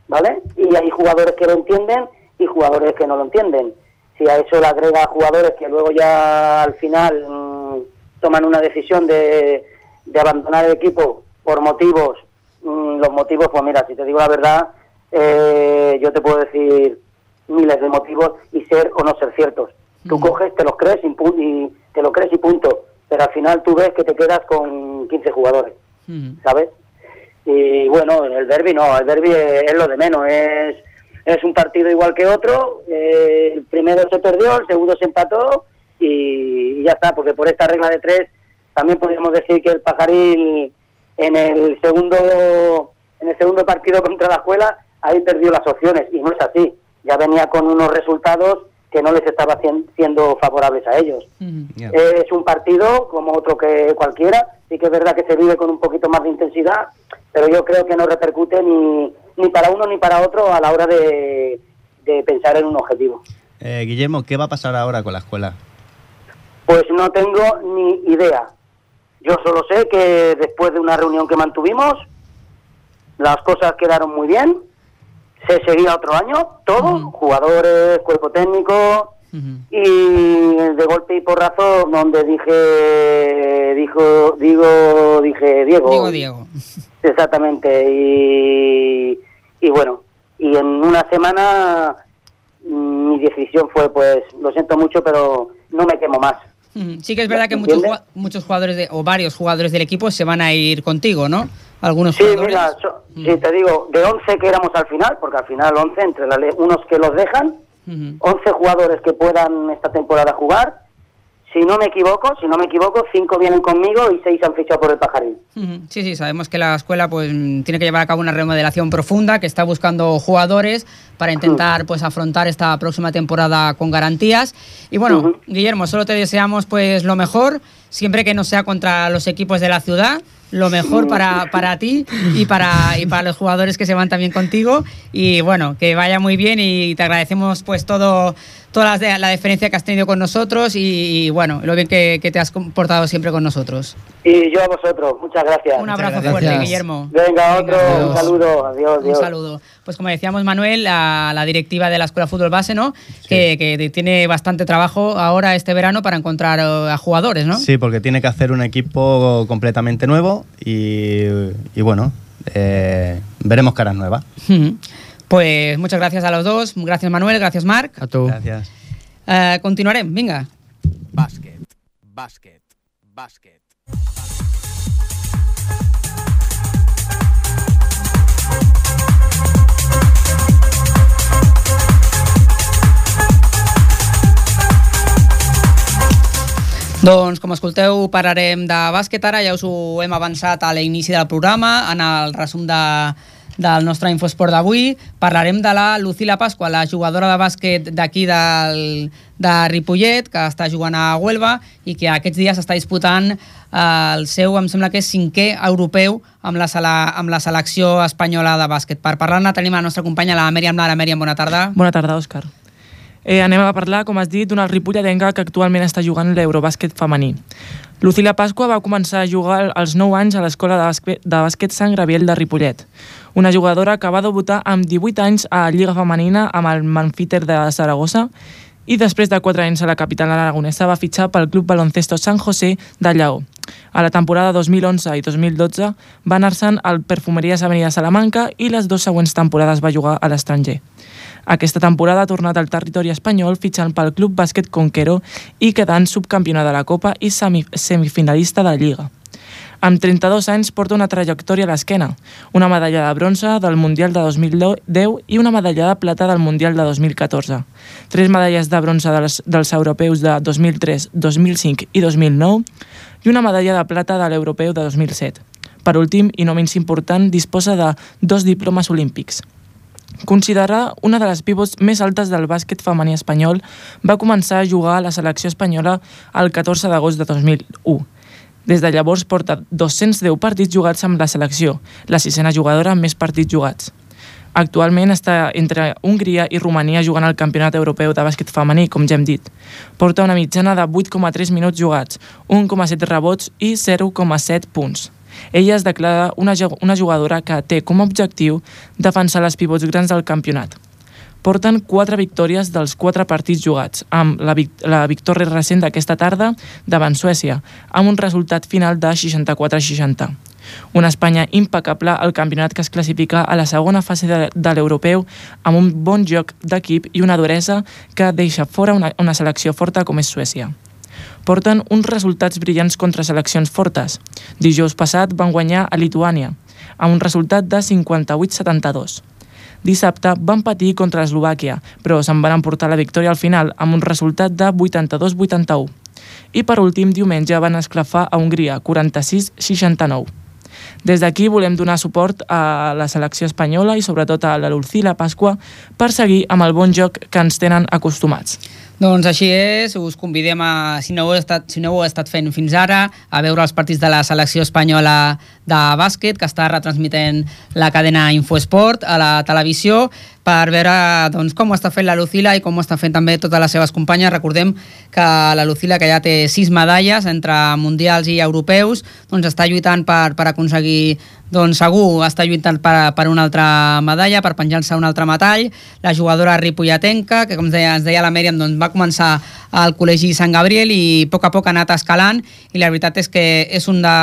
¿vale? Y hay jugadores que lo entienden y jugadores que no lo entienden. Si a eso le agrega jugadores que luego ya al final mm, toman una decisión de, de abandonar el equipo por motivos, mm, los motivos, pues mira, si te digo la verdad, eh, yo te puedo decir miles de motivos y ser o no ser ciertos. Tú coges, te los crees y, y te lo crees y punto. Pero al final tú ves que te quedas con 15 jugadores, Ujú. ¿sabes? Y bueno, en el derby no, el derby es, es lo de menos, es, es un partido igual que otro, eh, el primero se perdió, el segundo se empató y, y ya está, porque por esta regla de tres también podríamos decir que el pajaril en el segundo en el segundo partido contra la escuela ahí perdió las opciones y no es así, ya venía con unos resultados que no les estaba siendo favorables a ellos. Es un partido como otro que cualquiera, sí que es verdad que se vive con un poquito más de intensidad, pero yo creo que no repercute ni, ni para uno ni para otro a la hora de, de pensar en un objetivo. Eh, Guillermo, ¿qué va a pasar ahora con la escuela? Pues no tengo ni idea. Yo solo sé que después de una reunión que mantuvimos, las cosas quedaron muy bien, se seguía otro año, todo, Ujú. jugadores, cuerpo técnico, y de golpe y porrazo donde dije dijo digo dije Diego Diego, Diego. Exactamente y, y bueno y en una semana mm, mi decisión fue, pues, lo siento mucho, pero no me quemo más. Mm, Sí que es verdad que muchos, muchos jugadores de, o varios jugadores del equipo se van a ir contigo, ¿no? Algunos Sí, jugadores. mira, so- sí, te digo, de 11 que éramos al final, porque al final 11 entre la unos que los dejan, Ujú. 11 jugadores que puedan esta temporada jugar. Si no me equivoco, si no me equivoco, 5 vienen conmigo y 6 han fichado por el pajarín. Sí, sí, sabemos que la escuela pues tiene que llevar a cabo una remodelación profunda, que está buscando jugadores para intentar pues afrontar esta próxima temporada con garantías. Y bueno, Ujú. Guillermo, solo te deseamos pues lo mejor, siempre que no sea contra los equipos de la ciudad, lo mejor para, para ti y para, y para los jugadores que se van también contigo. Y bueno, que vaya muy bien y te agradecemos pues todo, toda de- la deferencia que has tenido con nosotros y, y, bueno, lo bien que, que te has comportado siempre con nosotros. Y yo a vosotros, muchas gracias. Un abrazo gracias. fuerte, Guillermo. Venga, otro, Venga, un saludo, adiós, Un adiós. saludo. Pues como decíamos, Manuel, la, la directiva de la Escuela Fútbol Base, ¿no? Que, que tiene bastante trabajo ahora este verano para encontrar eh, a jugadores, ¿no? Sí, porque tiene que hacer un equipo completamente nuevo y, y bueno, eh, veremos caras nuevas. Ujú. Pues muchas gracias a los dos. Gracias, Manuel. Gracias, Marc. A tu. Gracias. Eh, continuarem, vinga. Bàsquet, bàsquet, bàsquet. Doncs, com escolteu, parlarem de bàsquet ara, ja us ho hem avançat a l'inici del programa, en el resum de, del nostre Infosport d'avui. Parlarem de la Lucila Pasqua, la jugadora de bàsquet d'aquí del, de Ripollet, que està jugant a Huelva i que aquests dies està disputant eh, el seu, em sembla que és cinquè europeu amb la, sala, amb la selecció espanyola de bàsquet. Per parlar-ne tenim la nostra companya, la Mèriam Lara. Mèriam, bona tarda. Bona tarda, Òscar. Eh, anem a parlar, com has dit, d'una ripolletenca que actualment està jugant l'Eurobàsquet femení. Lucila Pasqua va començar a jugar als 9 anys a l'escola de bàsquet, de bàsquet Sant Graviel de Ripollet. Una jugadora que va debutar amb 18 anys a Lliga Femenina amb el Manfiter de Saragossa i després de 4 anys a la capital aragonesa va fitxar pel Club Baloncesto San José de Lleó. A la temporada 2011 i 2012 va anar-se'n al Perfumeries Avenida Salamanca i les dues següents temporades va jugar a l'estranger. Aquesta temporada ha tornat al territori espanyol fitxant pel Club Bàsquet Conquero i quedant subcampiona de la Copa i semi semifinalista de la Lliga. Amb 32 anys porta una trajectòria a l'esquena, una medalla de bronze del Mundial de 2010 i una medalla de plata del Mundial de 2014. Tres medalles de bronze dels, dels europeus de 2003, 2005 i 2009 i una medalla de plata de l'europeu de 2007. Per últim, i no menys important, disposa de dos diplomes olímpics. Considerada una de les pivots més altes del bàsquet femení espanyol, va començar a jugar a la selecció espanyola el 14 d'agost de 2001. Des de llavors porta 210 partits jugats amb la selecció, la sisena jugadora amb més partits jugats. Actualment està entre Hongria i Romania jugant al Campionat Europeu de Bàsquet Femení, com ja hem dit. Porta una mitjana de 8,3 minuts jugats, 1,7 rebots i 0,7 punts. Ella es declara una, una jugadora que té com a objectiu defensar les pivots grans del campionat. Porten 4 victòries dels 4 partits jugats, amb la, vic la victòria recent d'aquesta tarda davant Suècia, amb un resultat final de 64-60. Una Espanya impecable al campionat que es classifica a la segona fase de, de l'europeu amb un bon joc d'equip i una duresa que deixa fora una, una selecció forta com és Suècia porten uns resultats brillants contra seleccions fortes. Dijous passat van guanyar a Lituània, amb un resultat de 58-72. Dissabte van patir contra Eslovàquia, però se'n van emportar la victòria al final amb un resultat de 82-81. I per últim, diumenge van esclafar a Hongria, 46-69. Des d'aquí volem donar suport a la selecció espanyola i sobretot a la Lucila Pasqua per seguir amb el bon joc que ens tenen acostumats. Doncs així és, us convidem a, si no, heu estat, si no ho heu estat fent fins ara, a veure els partits de la selecció espanyola de bàsquet, que està retransmitent la cadena Infoesport a la televisió, per veure doncs, com ho està fent la Lucila i com ho està fent també totes les seves companyes. Recordem que la Lucila, que ja té sis medalles entre mundials i europeus, doncs està lluitant per, per aconseguir doncs segur està lluitant per, per una altra medalla, per penjar-se un altre metall. La jugadora ripolletenca, que com deia, ens deia la Mèriam, doncs va començar al Col·legi Sant Gabriel i a poc a poc ha anat escalant i la veritat és que és, un de,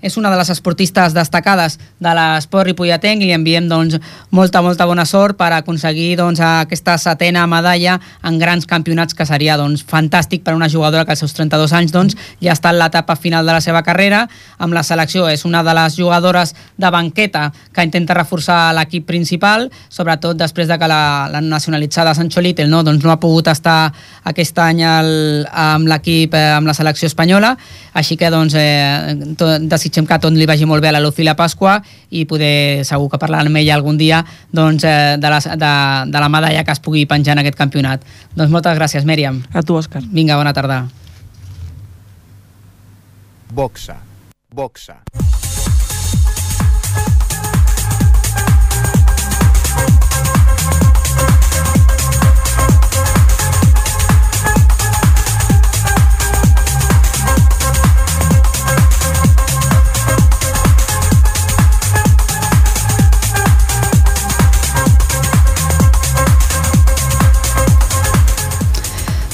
és una de les esportistes destacades de l'esport ripolletenc i li enviem doncs, molta, molta bona sort per aconseguir doncs, aquesta setena medalla en grans campionats que seria doncs, fantàstic per a una jugadora que als seus 32 anys doncs, ja està en l'etapa final de la seva carrera amb la selecció. És una de les jugadores de banqueta que intenta reforçar l'equip principal, sobretot després de que la, la nacionalitzada Sancho Little no, doncs no ha pogut estar aquest any el, amb l'equip, eh, amb la selecció espanyola, així que doncs, eh, tot, desitgem que tot li vagi molt bé a la Lucila Pasqua i poder, segur que parlar amb ella algun dia doncs, eh, de, la, de, de la medalla que es pugui penjar en aquest campionat. Doncs moltes gràcies, Mèriam. A tu, Òscar. Vinga, bona tarda. Boxa. Boxa.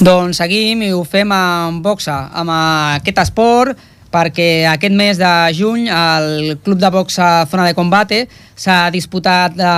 Doncs seguim i ho fem amb boxa, amb aquest esport, perquè aquest mes de juny el Club de Boxa Zona de Combate s'ha disputat eh,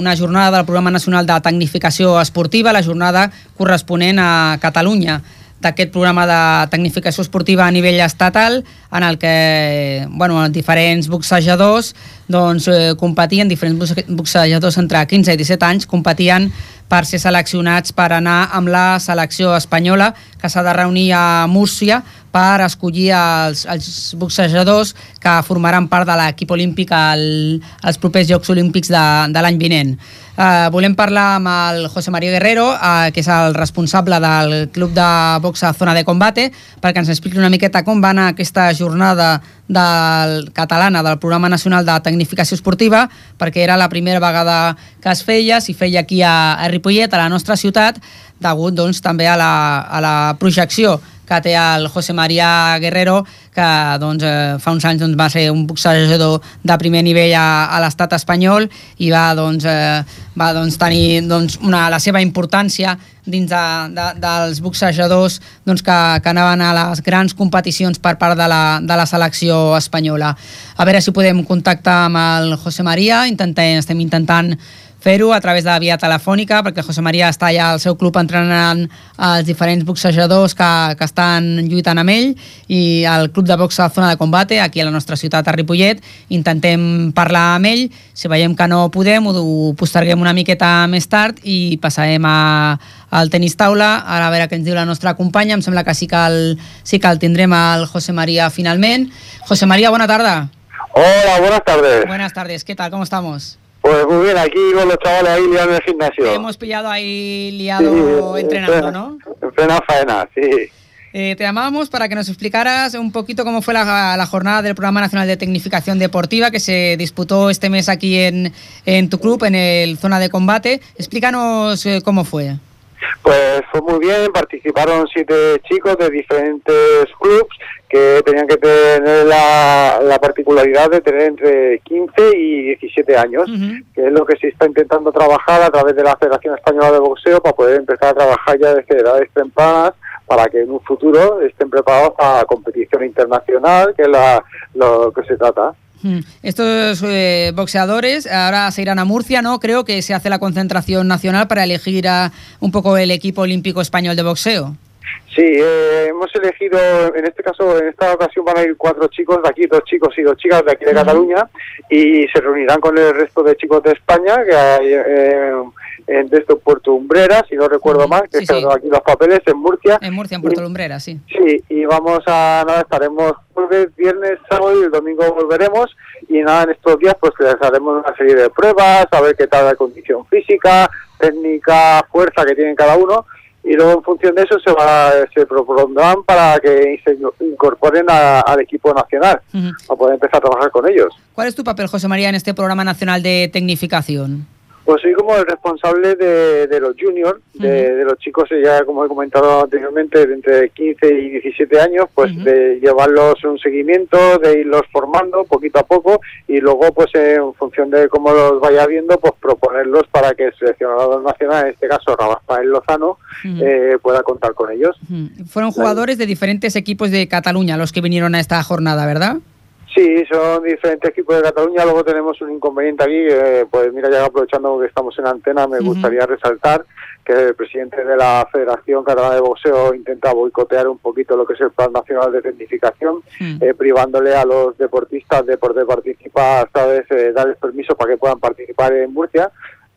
una jornada del Programa Nacional de Tecnificació Esportiva, la jornada corresponent a Catalunya d'aquest programa de tecnificació esportiva a nivell estatal en el que bueno, diferents boxejadors doncs, eh, competien, diferents boxejadors entre 15 i 17 anys competien per ser seleccionats per anar amb la selecció espanyola que s'ha de reunir a Múrcia per escollir els, els boxejadors que formaran part de l'equip olímpic al, als propers Jocs Olímpics de, de l'any vinent. Uh, volem parlar amb el José María Guerrero, uh, que és el responsable del Club de Boxa Zona de Combate, perquè ens expliqui una miqueta com va anar aquesta jornada del catalana del Programa Nacional de Tecnificació Esportiva, perquè era la primera vegada que es feia, s'hi feia aquí a, a Ripollet, a la nostra ciutat, degut doncs, també a la, a la projecció que té el José María Guerrero, que doncs, eh, fa uns anys doncs, va ser un boxejador de primer nivell a, a l'estat espanyol i va, doncs, eh, va doncs, tenir doncs, una, la seva importància dins de, de, dels boxejadors doncs, que, que anaven a les grans competicions per part de la, de la selecció espanyola. A veure si podem contactar amb el José María, intentem, estem intentant fer-ho a través de la via telefònica, perquè José María està allà al seu club entrenant els diferents boxejadors que, que estan lluitant amb ell i el club de boxa Zona de Combate, aquí a la nostra ciutat, a Ripollet, intentem parlar amb ell, si veiem que no podem, ho posterguem una miqueta més tard i passarem a, al tenis taula, ara a veure què ens diu la nostra companya, em sembla que sí que el, sí que el tindrem al José María finalment. José María, bona tarda. Hola, buenas tardes. Buenas tardes, ¿qué tal? ¿Cómo estamos? Pues muy bien, aquí con los chavales ahí liando en el gimnasio. Te hemos pillado ahí liado Sí, entrenando, en plena- ¿no? En plena faena, sí. Eh, te llamábamos para que nos explicaras un poquito cómo fue la, la jornada del Programa Nacional de Tecnificación Deportiva que se disputó este mes aquí en, en tu club, en el Zona de Combate. Explícanos eh, cómo fue. Pues fue muy bien, participaron siete chicos de diferentes clubs que tenían que tener la, la particularidad de tener entre 15 y 17 años, que es lo que se está intentando trabajar a través de la Federación Española de Boxeo para poder empezar a trabajar ya desde edades tempranas para que en un futuro estén preparados para competición internacional, que es la, lo que se trata. Estos eh, boxeadores ahora se irán a Murcia, ¿no? Creo que se hace la concentración nacional para elegir a un poco el equipo olímpico español de boxeo. Sí, eh, hemos elegido, en este caso, en esta ocasión van a ir cuatro chicos de aquí, dos chicos y dos chicas de aquí de Cataluña, y se reunirán con el resto de chicos de España, que hay eh, en de esto Puerto Umbrera, si no recuerdo mal, que sí, están sí. aquí los papeles, en Murcia. En Murcia, en Puerto Lumbrera, sí. Sí, y vamos a, nada, estaremos jueves, viernes, sábado y el domingo volveremos, y nada, en estos días pues les haremos una serie de pruebas, a ver qué tal la condición física, técnica, fuerza que tienen cada uno, y luego en función de eso se va se propondrán para que se incorporen a- al equipo nacional para poder empezar a trabajar con ellos. ¿Cuál es tu papel, José María, en este programa nacional de tecnificación? Pues soy como el responsable de, de los juniors, de, de los chicos, ya como he comentado anteriormente, de entre 15 y 17 años, pues de llevarlos un seguimiento, de irlos formando poquito a poco y luego, pues en función de cómo los vaya viendo, pues proponerlos para que el seleccionador nacional, en este caso Rafael Lozano, eh, pueda contar con ellos. Fueron jugadores de diferentes equipos de Cataluña los que vinieron a esta jornada, ¿verdad? Sí, son diferentes equipos de Cataluña. Luego tenemos un inconveniente aquí. eh, pues mira, ya aprovechando que estamos en antena, me gustaría resaltar que el presidente de la Federación Catalana de Boxeo intenta boicotear un poquito lo que es el Plan Nacional de Tecnificación, Mm. eh, privándole a los deportistas de poder participar, ¿sabes? Eh, darles permiso para que puedan participar en Murcia.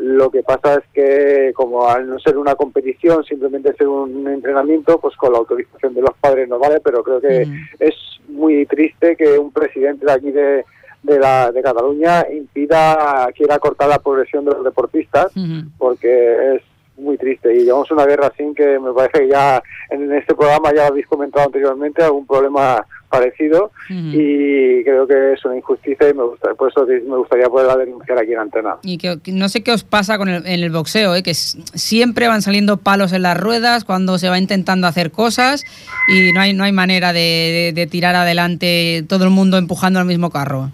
Lo que pasa es que, como al no ser una competición, simplemente ser un entrenamiento, pues con la autorización de los padres no vale, pero creo que es muy triste que un presidente de aquí de, de, la, de Cataluña impida, quiera cortar la progresión de los deportistas, porque es muy triste. Y llevamos una guerra sin que me parece que ya en este programa ya habéis comentado anteriormente algún problema parecido y creo que es una injusticia y me gusta, por eso me gustaría poderla denunciar aquí en Antena. Y que, no sé qué os pasa con el, en el boxeo, ¿eh? que siempre van saliendo palos en las ruedas cuando se va intentando hacer cosas y no hay, no hay manera de, de- de tirar adelante todo el mundo empujando al mismo carro.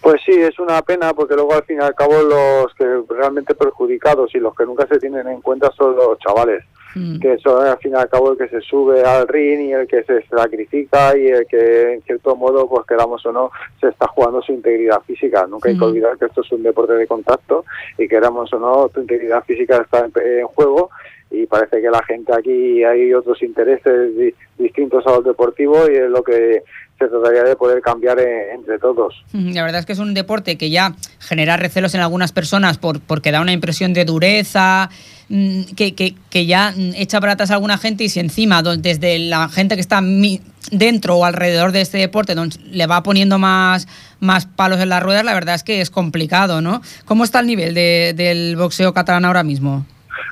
Pues sí, es una pena porque luego al fin y al cabo los que realmente perjudicados y los que nunca se tienen en cuenta son los chavales, que son al fin y al cabo el que se sube al ring y el que se sacrifica y el que en cierto modo, pues queramos o no, se está jugando su integridad física. Nunca hay que Ujú. olvidar que esto es un deporte de contacto y queramos o no, tu integridad física está en, en juego y parece que la gente aquí hay otros intereses di- distintos a los deportivos y es lo que se trataría de poder cambiar eh, entre todos. La verdad es que es un deporte que ya genera recelos en algunas personas por, porque da una impresión de dureza, mm, que, que- que ya mm, echa para atrás a alguna gente y si encima desde la gente que está dentro o alrededor de este deporte don- le va poniendo más, más palos en las ruedas, la verdad es que es complicado, ¿no? ¿Cómo está el nivel de- del boxeo catalán ahora mismo?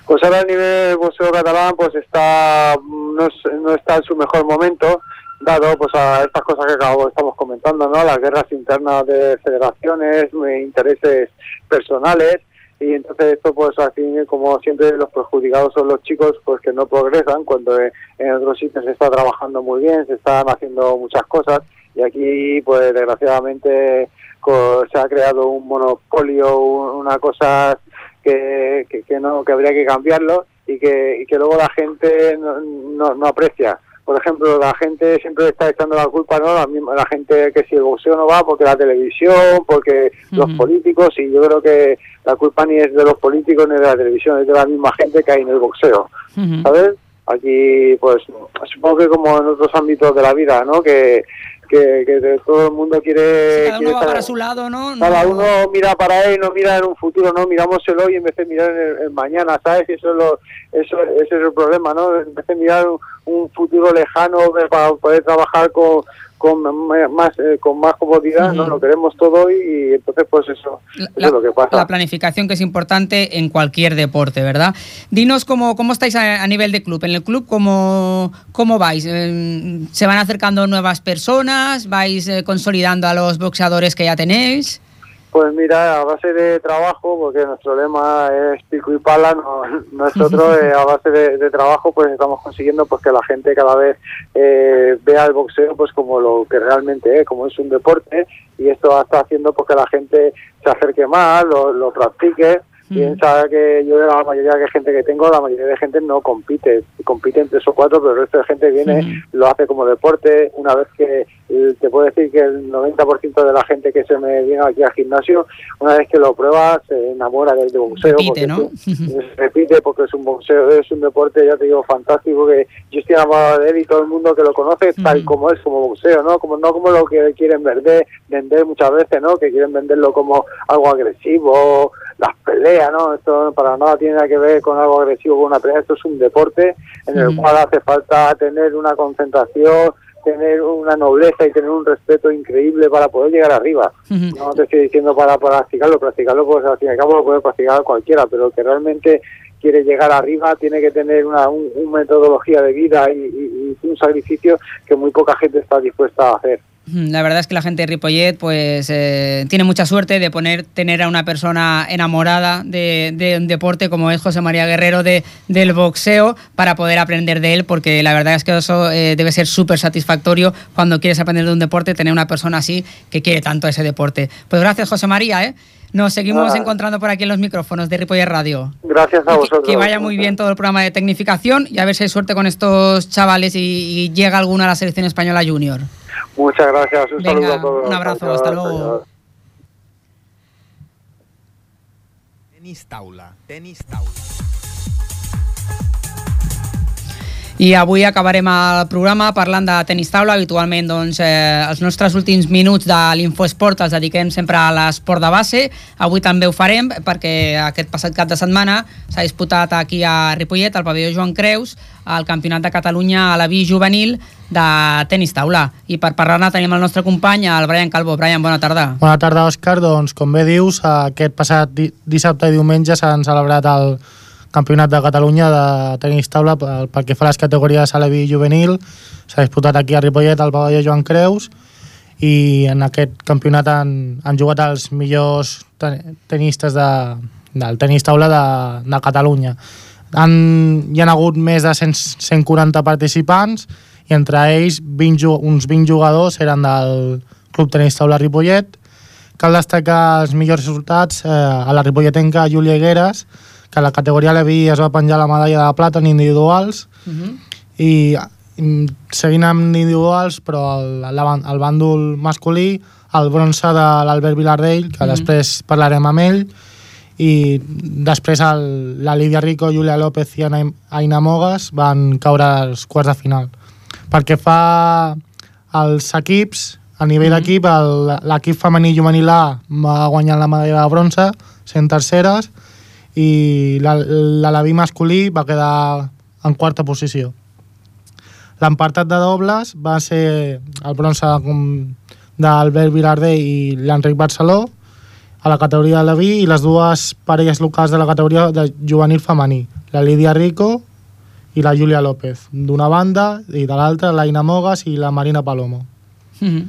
Pues ahora a nivel boxeo catalán pues está no, es- no está en su mejor momento dado pues a estas cosas que acabo, estamos comentando, ¿no? Las guerras internas de federaciones, eh, intereses personales y entonces esto pues así como siempre los perjudicados son los chicos pues que no progresan cuando eh, en otros sitios se está trabajando muy bien, se están haciendo muchas cosas y aquí pues desgraciadamente se ha creado un monopolio, un- una cosa que, que, que no que habría que cambiarlo y que, y que luego la gente no, no aprecia. Por ejemplo, la gente siempre está echando la culpa, ¿no? La, misma, la gente que si el boxeo no va porque la televisión, porque los políticos, y yo creo que la culpa ni es de los políticos ni de la televisión, es de la misma gente que hay en el boxeo, ¿sabes? Aquí, pues, supongo que como en otros ámbitos de la vida, ¿no? Que, que, que todo el mundo quiere... Cada quiere uno va estar- para su lado, ¿no? cada No- uno mira para él, no mira en un futuro, no miramos el hoy en vez de mirar en el, el mañana, ¿sabes? Y Eso es lo, eso, ese es el problema, ¿no? En vez de mirar un, un futuro lejano para poder trabajar con, con más eh, con más comodidad, ¿no? Lo queremos todo hoy y entonces pues eso, eso es lo que pasa. La planificación que es importante en cualquier deporte, ¿verdad? Dinos cómo, cómo estáis a, a nivel de club. En el club, ¿cómo, cómo vais? Eh, ¿Se van acercando nuevas personas? ¿Vais eh, consolidando a los boxeadores que ya tenéis? Pues mira, a base de trabajo, porque nuestro lema es pico y pala, no, nosotros eh, a base de, de trabajo pues estamos consiguiendo pues que la gente cada vez eh, vea el boxeo pues como lo que realmente es, como es un deporte y esto está haciendo pues que la gente se acerque más, lo, lo practique. Piensa que yo de la mayoría de gente que tengo, la mayoría de gente no compite, compiten tres o cuatro, pero el resto de gente viene, lo hace como deporte. Una vez que eh, te puedo decir que el 90% de la gente que se me viene aquí al gimnasio, una vez que lo prueba, se enamora del de boxeo. Repite, porque ¿no? se repite porque es un boxeo, es un deporte, ya te digo, fantástico, que yo estoy enamorado de él y todo el mundo que lo conoce tal como es, como boxeo, ¿no? Como, no como lo que quieren vender, vender muchas veces, ¿no? Que quieren venderlo como algo agresivo, las peleas, ¿no? Esto para nada tiene nada que ver con algo agresivo, con una pelea, esto es un deporte en el Mm. cual hace falta tener una concentración, tener una nobleza y tener un respeto increíble para poder llegar arriba. No te estoy diciendo para practicarlo, practicarlo pues al fin y al cabo lo puede practicar cualquiera, pero el que realmente quiere llegar arriba tiene que tener una un- un metodología de vida y, y- y un sacrificio que muy poca gente está dispuesta a hacer. La verdad es que la gente de Ripollet pues, eh, tiene mucha suerte de poner, tener a una persona enamorada de, de un deporte como es José María Guerrero de, del boxeo para poder aprender de él, porque la verdad es que eso eh, debe ser súper satisfactorio cuando quieres aprender de un deporte, tener una persona así que quiere tanto ese deporte. Pues gracias José María, ¿eh? Nos seguimos Ah. encontrando por aquí en los micrófonos de Ripollet Radio. Gracias a Y que- vosotros. Que, vaya muy bien todo el programa de tecnificación y a ver si hay suerte con estos chavales y, y llega alguno a la selección española junior. Muchas gracias. Un Venga, saludo a todos. un abrazo, hasta luego. Tenis taula, tenis taula. I avui acabarem el programa parlant de tenis taula. Habitualment, doncs, eh, els nostres últims minuts de l'Infoesport els dediquem sempre a l'esport de base. Avui també ho farem perquè aquest passat cap de setmana s'ha disputat aquí a Ripollet, al pavelló Joan Creus, el Campionat de Catalunya a la vi juvenil de tenis taula. I per parlar-ne tenim el nostre company, el Brian Calvo. Brian, bona tarda. Bona tarda, Òscar. Doncs, com bé dius, aquest passat di dissabte i diumenge s'han celebrat el Campionat de Catalunya de tenis taula pel, pel que fa a les categories Alevi i juvenil. S'ha disputat aquí a Ripollet, al pavelló Joan Creus, i en aquest campionat han, han jugat els millors ten tenistes de, del tenis taula de, de Catalunya. Han, hi han hagut més de 100, 140 participants i entre ells 20, ju- uns 20 jugadors eren del Club Tenis Taula Ripollet. Cal destacar els millors resultats eh, a la ripolletenca Júlia Higueras, que la categoria Levi es va penjar la medalla de plata en individuals Uh -huh. i mm, seguint amb individuals, però el, la, el bàndol masculí, el bronze de l'Albert Vilardell, que Mhm. després parlarem amb ell, i després el, la Lídia Rico, Julia López i Ana, Aina Mogas van caure als quarts de final. Perquè fa els equips, a nivell d'equip, el- l'equip femení juvenil A va guanyar la medalla de bronze, sent terceres, i la- l'Alaví masculí va quedar en quarta posició. L'empartat de dobles va ser el bronze d'Albert Vilardell i l'Enric Barceló a la categoria de Leví i les dues parelles locals de la categoria de juvenil femení, la Lídia Rico i la Júlia López, d'una banda, i de l'altra l'Aina Mogas i la Marina Palomo. Uh -huh.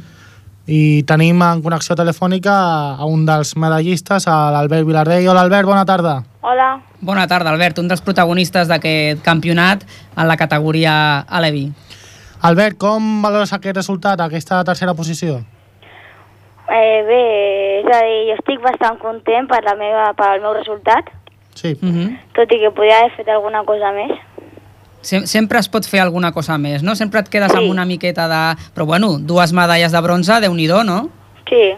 I tenim en connexió telefònica a un dels medallistes, a l'Albert Vilardell. Hola Albert, bona tarda. Hola, Bona tarda, Albert, un dels protagonistes d'aquest campionat en la categoria Alevi. Albert, com valores aquest resultat, aquesta tercera posició? eh, bé, és a dir, jo estic bastant content per, la meva, per el meu resultat, Sí. Uh -huh. tot i que podria haver fet alguna cosa més. Sem sempre es pot fer alguna cosa més, no? Sempre et quedes amb una miqueta de... Però bueno, dues medalles de bronze, déu nhi no? Sí,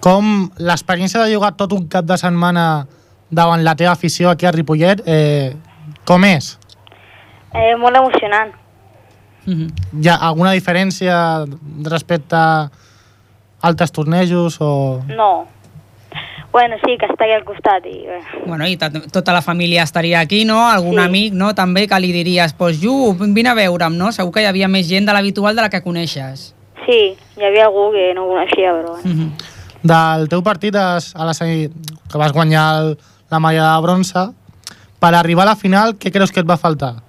Com l'experiència de jugar tot un cap de setmana davant la teva afició aquí a Ripollet, eh, com és? eh, molt emocionant. Uh -huh. Hi ha alguna diferència respecte a altres tornejos o... No. Bueno, sí, que està aquí al costat i bé. Bueno, i tot- tota la família estaria aquí, no? Algun Sí. amic, no? També que li diries, pues, Ju, vine a veure'm, no? Segur que hi havia més gent de l'habitual de la que coneixes. Sí, hi havia algú que no coneixia, però bueno. Uh -huh. Del teu partit a la semi, que vas guanyar el, la medalla de bronze, per arribar a la final, què creus que et va faltar?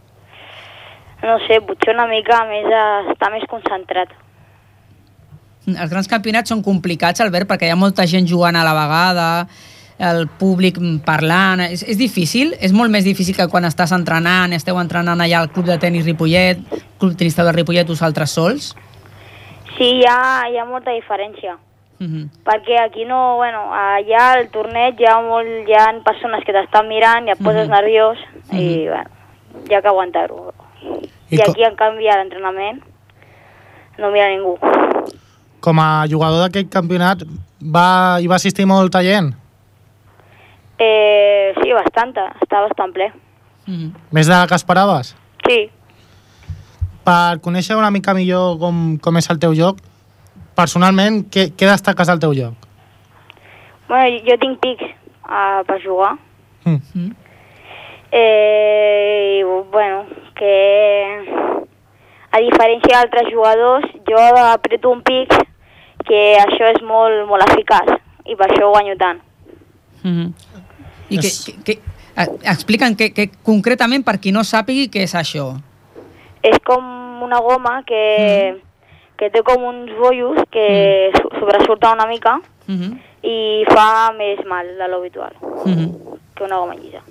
No sé, potser una mica més a estar més concentrat. Els grans campionats són complicats, Albert, perquè hi ha molta gent jugant a la vegada, el públic parlant... És, és difícil? És molt més difícil que quan estàs entrenant, esteu entrenant allà al club de tenis Ripollet, club tenista de Ripollet, vosaltres sols? Sí, hi ha, hi ha molta diferència. Uh -huh. Perquè aquí no, bueno, allà al torneig hi ha, molt, hi ha persones que t'estan mirant i et poses Mhm. nerviós i, Mhm. bueno, hi ha que aguantar-ho. I I, aquí, en canvi, a l'entrenament no mira ningú. Com a jugador d'aquest campionat, va, hi va assistir molta gent? Eh, sí, bastanta, està bastant ple. Uh -huh. Més de que esperaves? Sí, Per conèixer una mica millor com, com és el teu joc, personalment, què, què destaques del teu joc? bueno, jo, tinc pics uh, per jugar. Mm. Eh, i, bueno, que a diferència d'altres jugadors, jo apreto un pic que això és molt, molt eficaç i per això guanyo tant. Uh -huh. I que, que, que, explica'm que, que concretament per qui no sàpigui què és això. És com una goma que que té com uns bollos que mm. sobresurten una mica Uh -huh. i fa més mal de l'habitual Uh -huh. que una goma llisa.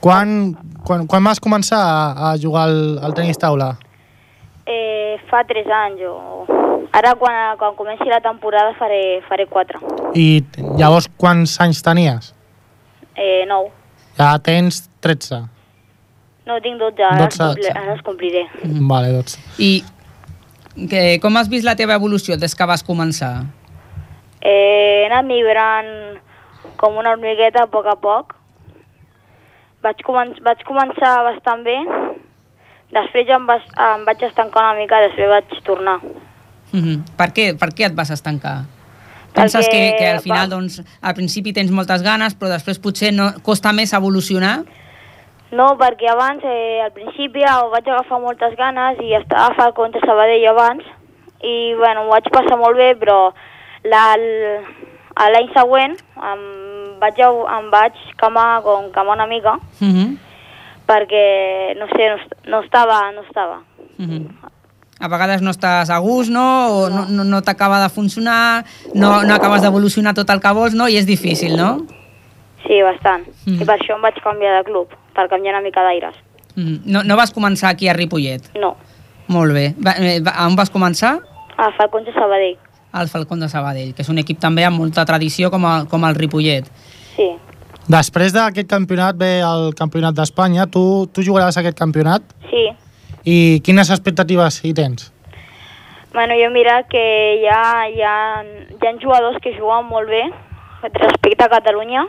Quan, quan, quan vas començar a, a jugar al, al tenis taula? Eh, fa 3 anys o... Ara quan, quan comenci la temporada faré, faré 4. I llavors quants anys tenies? Eh, 9. Ja tens 13. No, tinc 12, ara, 12, els, compli- ara els compliré. Mm. Vale, 12. I que, com has vist la teva evolució des que vas començar? Eh, he anat migrant com una hormigueta a poc a poc. Vaig, comen vaig començar bastant bé, després ja em, vas, em vaig estancar una mica, després vaig tornar. Uh -huh. per, què, per què et vas estancar? Penses Perquè, que, que al final, va- doncs, al principi tens moltes ganes, però després potser no, costa més evolucionar? No, perquè abans, eh, al principi, ho vaig agafar moltes ganes i estava a fer contra Sabadell abans i, bueno, m'ho vaig passar molt bé, però l'any següent em vaig, em vaig camar, com camar una mica Uh -huh. Perquè, no sé, no, no estava, no estava. Uh -huh. A vegades no estàs a gust, no? O no, no, no t'acaba de funcionar, no, no acabes d'evolucionar tot el que vols, no? I és difícil, no? Sí, bastant. Mm. Mm. I per això em vaig canviar de club, per canviar una mica d'aires. -huh. no, no vas començar aquí a Ripollet? No, Molt bé. Va, eh, va, on vas començar? a Falcons de Sabadell. Al Falcón de Sabadell, que és un equip també amb molta tradició com, a, com el Ripollet. Sí. Després d'aquest campionat ve el campionat d'Espanya. Tu, tu jugaràs aquest campionat? Sí. I quines expectatives hi tens? Bueno, jo mira que hi ha, hi, ha, hi ha jugadors que juguen molt bé respecte a Catalunya.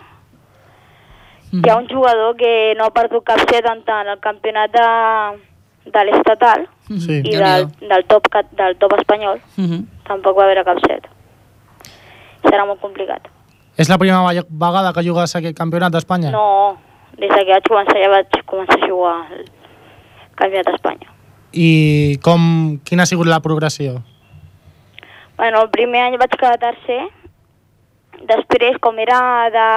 Hi ha un jugador que no ha perdut cap set en tant el campionat de, de l'estatal Sí. i del, del, top, del top espanyol. Uh -huh. Tampoc va haver cap set. Serà molt complicat. És la primera ve- vegada que jugues aquest campionat d'Espanya? No, des que vaig començar ja vaig començar a jugar al campionat d'Espanya. I com, quina ha sigut la progressió? Bueno, el primer any vaig quedar tercer, després, com era de,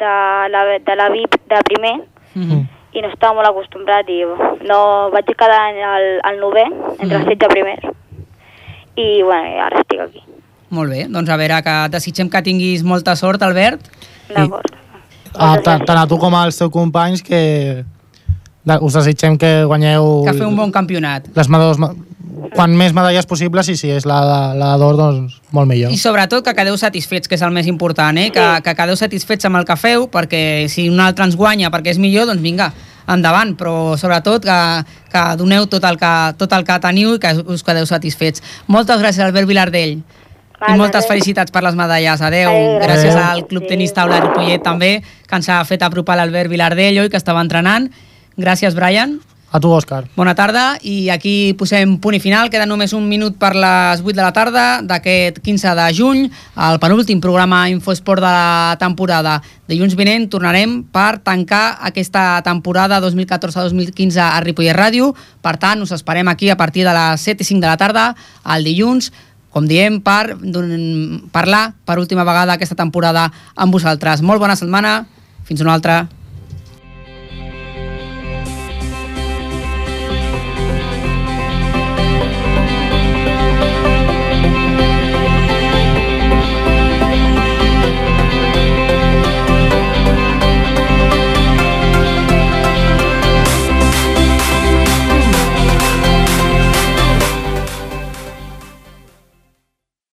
de, la, de la VIP de primer, Mm. i no estava molt acostumbrat, i no vaig quedar al, al novè, entre els 16 primers. I, bueno, ara estic aquí. Molt bé, doncs a veure, que desitgem que tinguis molta sort, Albert. D'acord. Ah, tant tant a tu com als teus companys que us desitgem que guanyeu Que feu un bon campionat. les medalles, quan més medalles possibles i si és la, la d'or, doncs molt millor. I sobretot que quedeu satisfets, que és el més important, eh? que, que quedeu satisfets amb el que feu, perquè si un altre ens guanya perquè és millor, doncs vinga, endavant, però sobretot que, que doneu tot el que, tot el que teniu i que us quedeu satisfets. Moltes gràcies, Albert Vilardell. I moltes felicitats per les medalles. Adeu. Adéu, Gràcies gràcies. al Club Tenis Taula Ripollet també, que ens ha fet apropar l'Albert Vilardell oi, que estava entrenant. Gràcies, Brian. A tu, Òscar. Bona tarda i aquí posem punt i final. Queda només un minut per les 8 de la tarda d'aquest 15 de juny, el penúltim programa Infosport de la temporada. Dilluns vinent tornarem per tancar aquesta temporada 2014-2015 a Ripollet Ràdio. Per tant, us esperem aquí a partir de les 7 i 5 de la tarda, el dilluns, com diem, per parlar per última vegada aquesta temporada amb vosaltres. Molt bona setmana, fins una altra.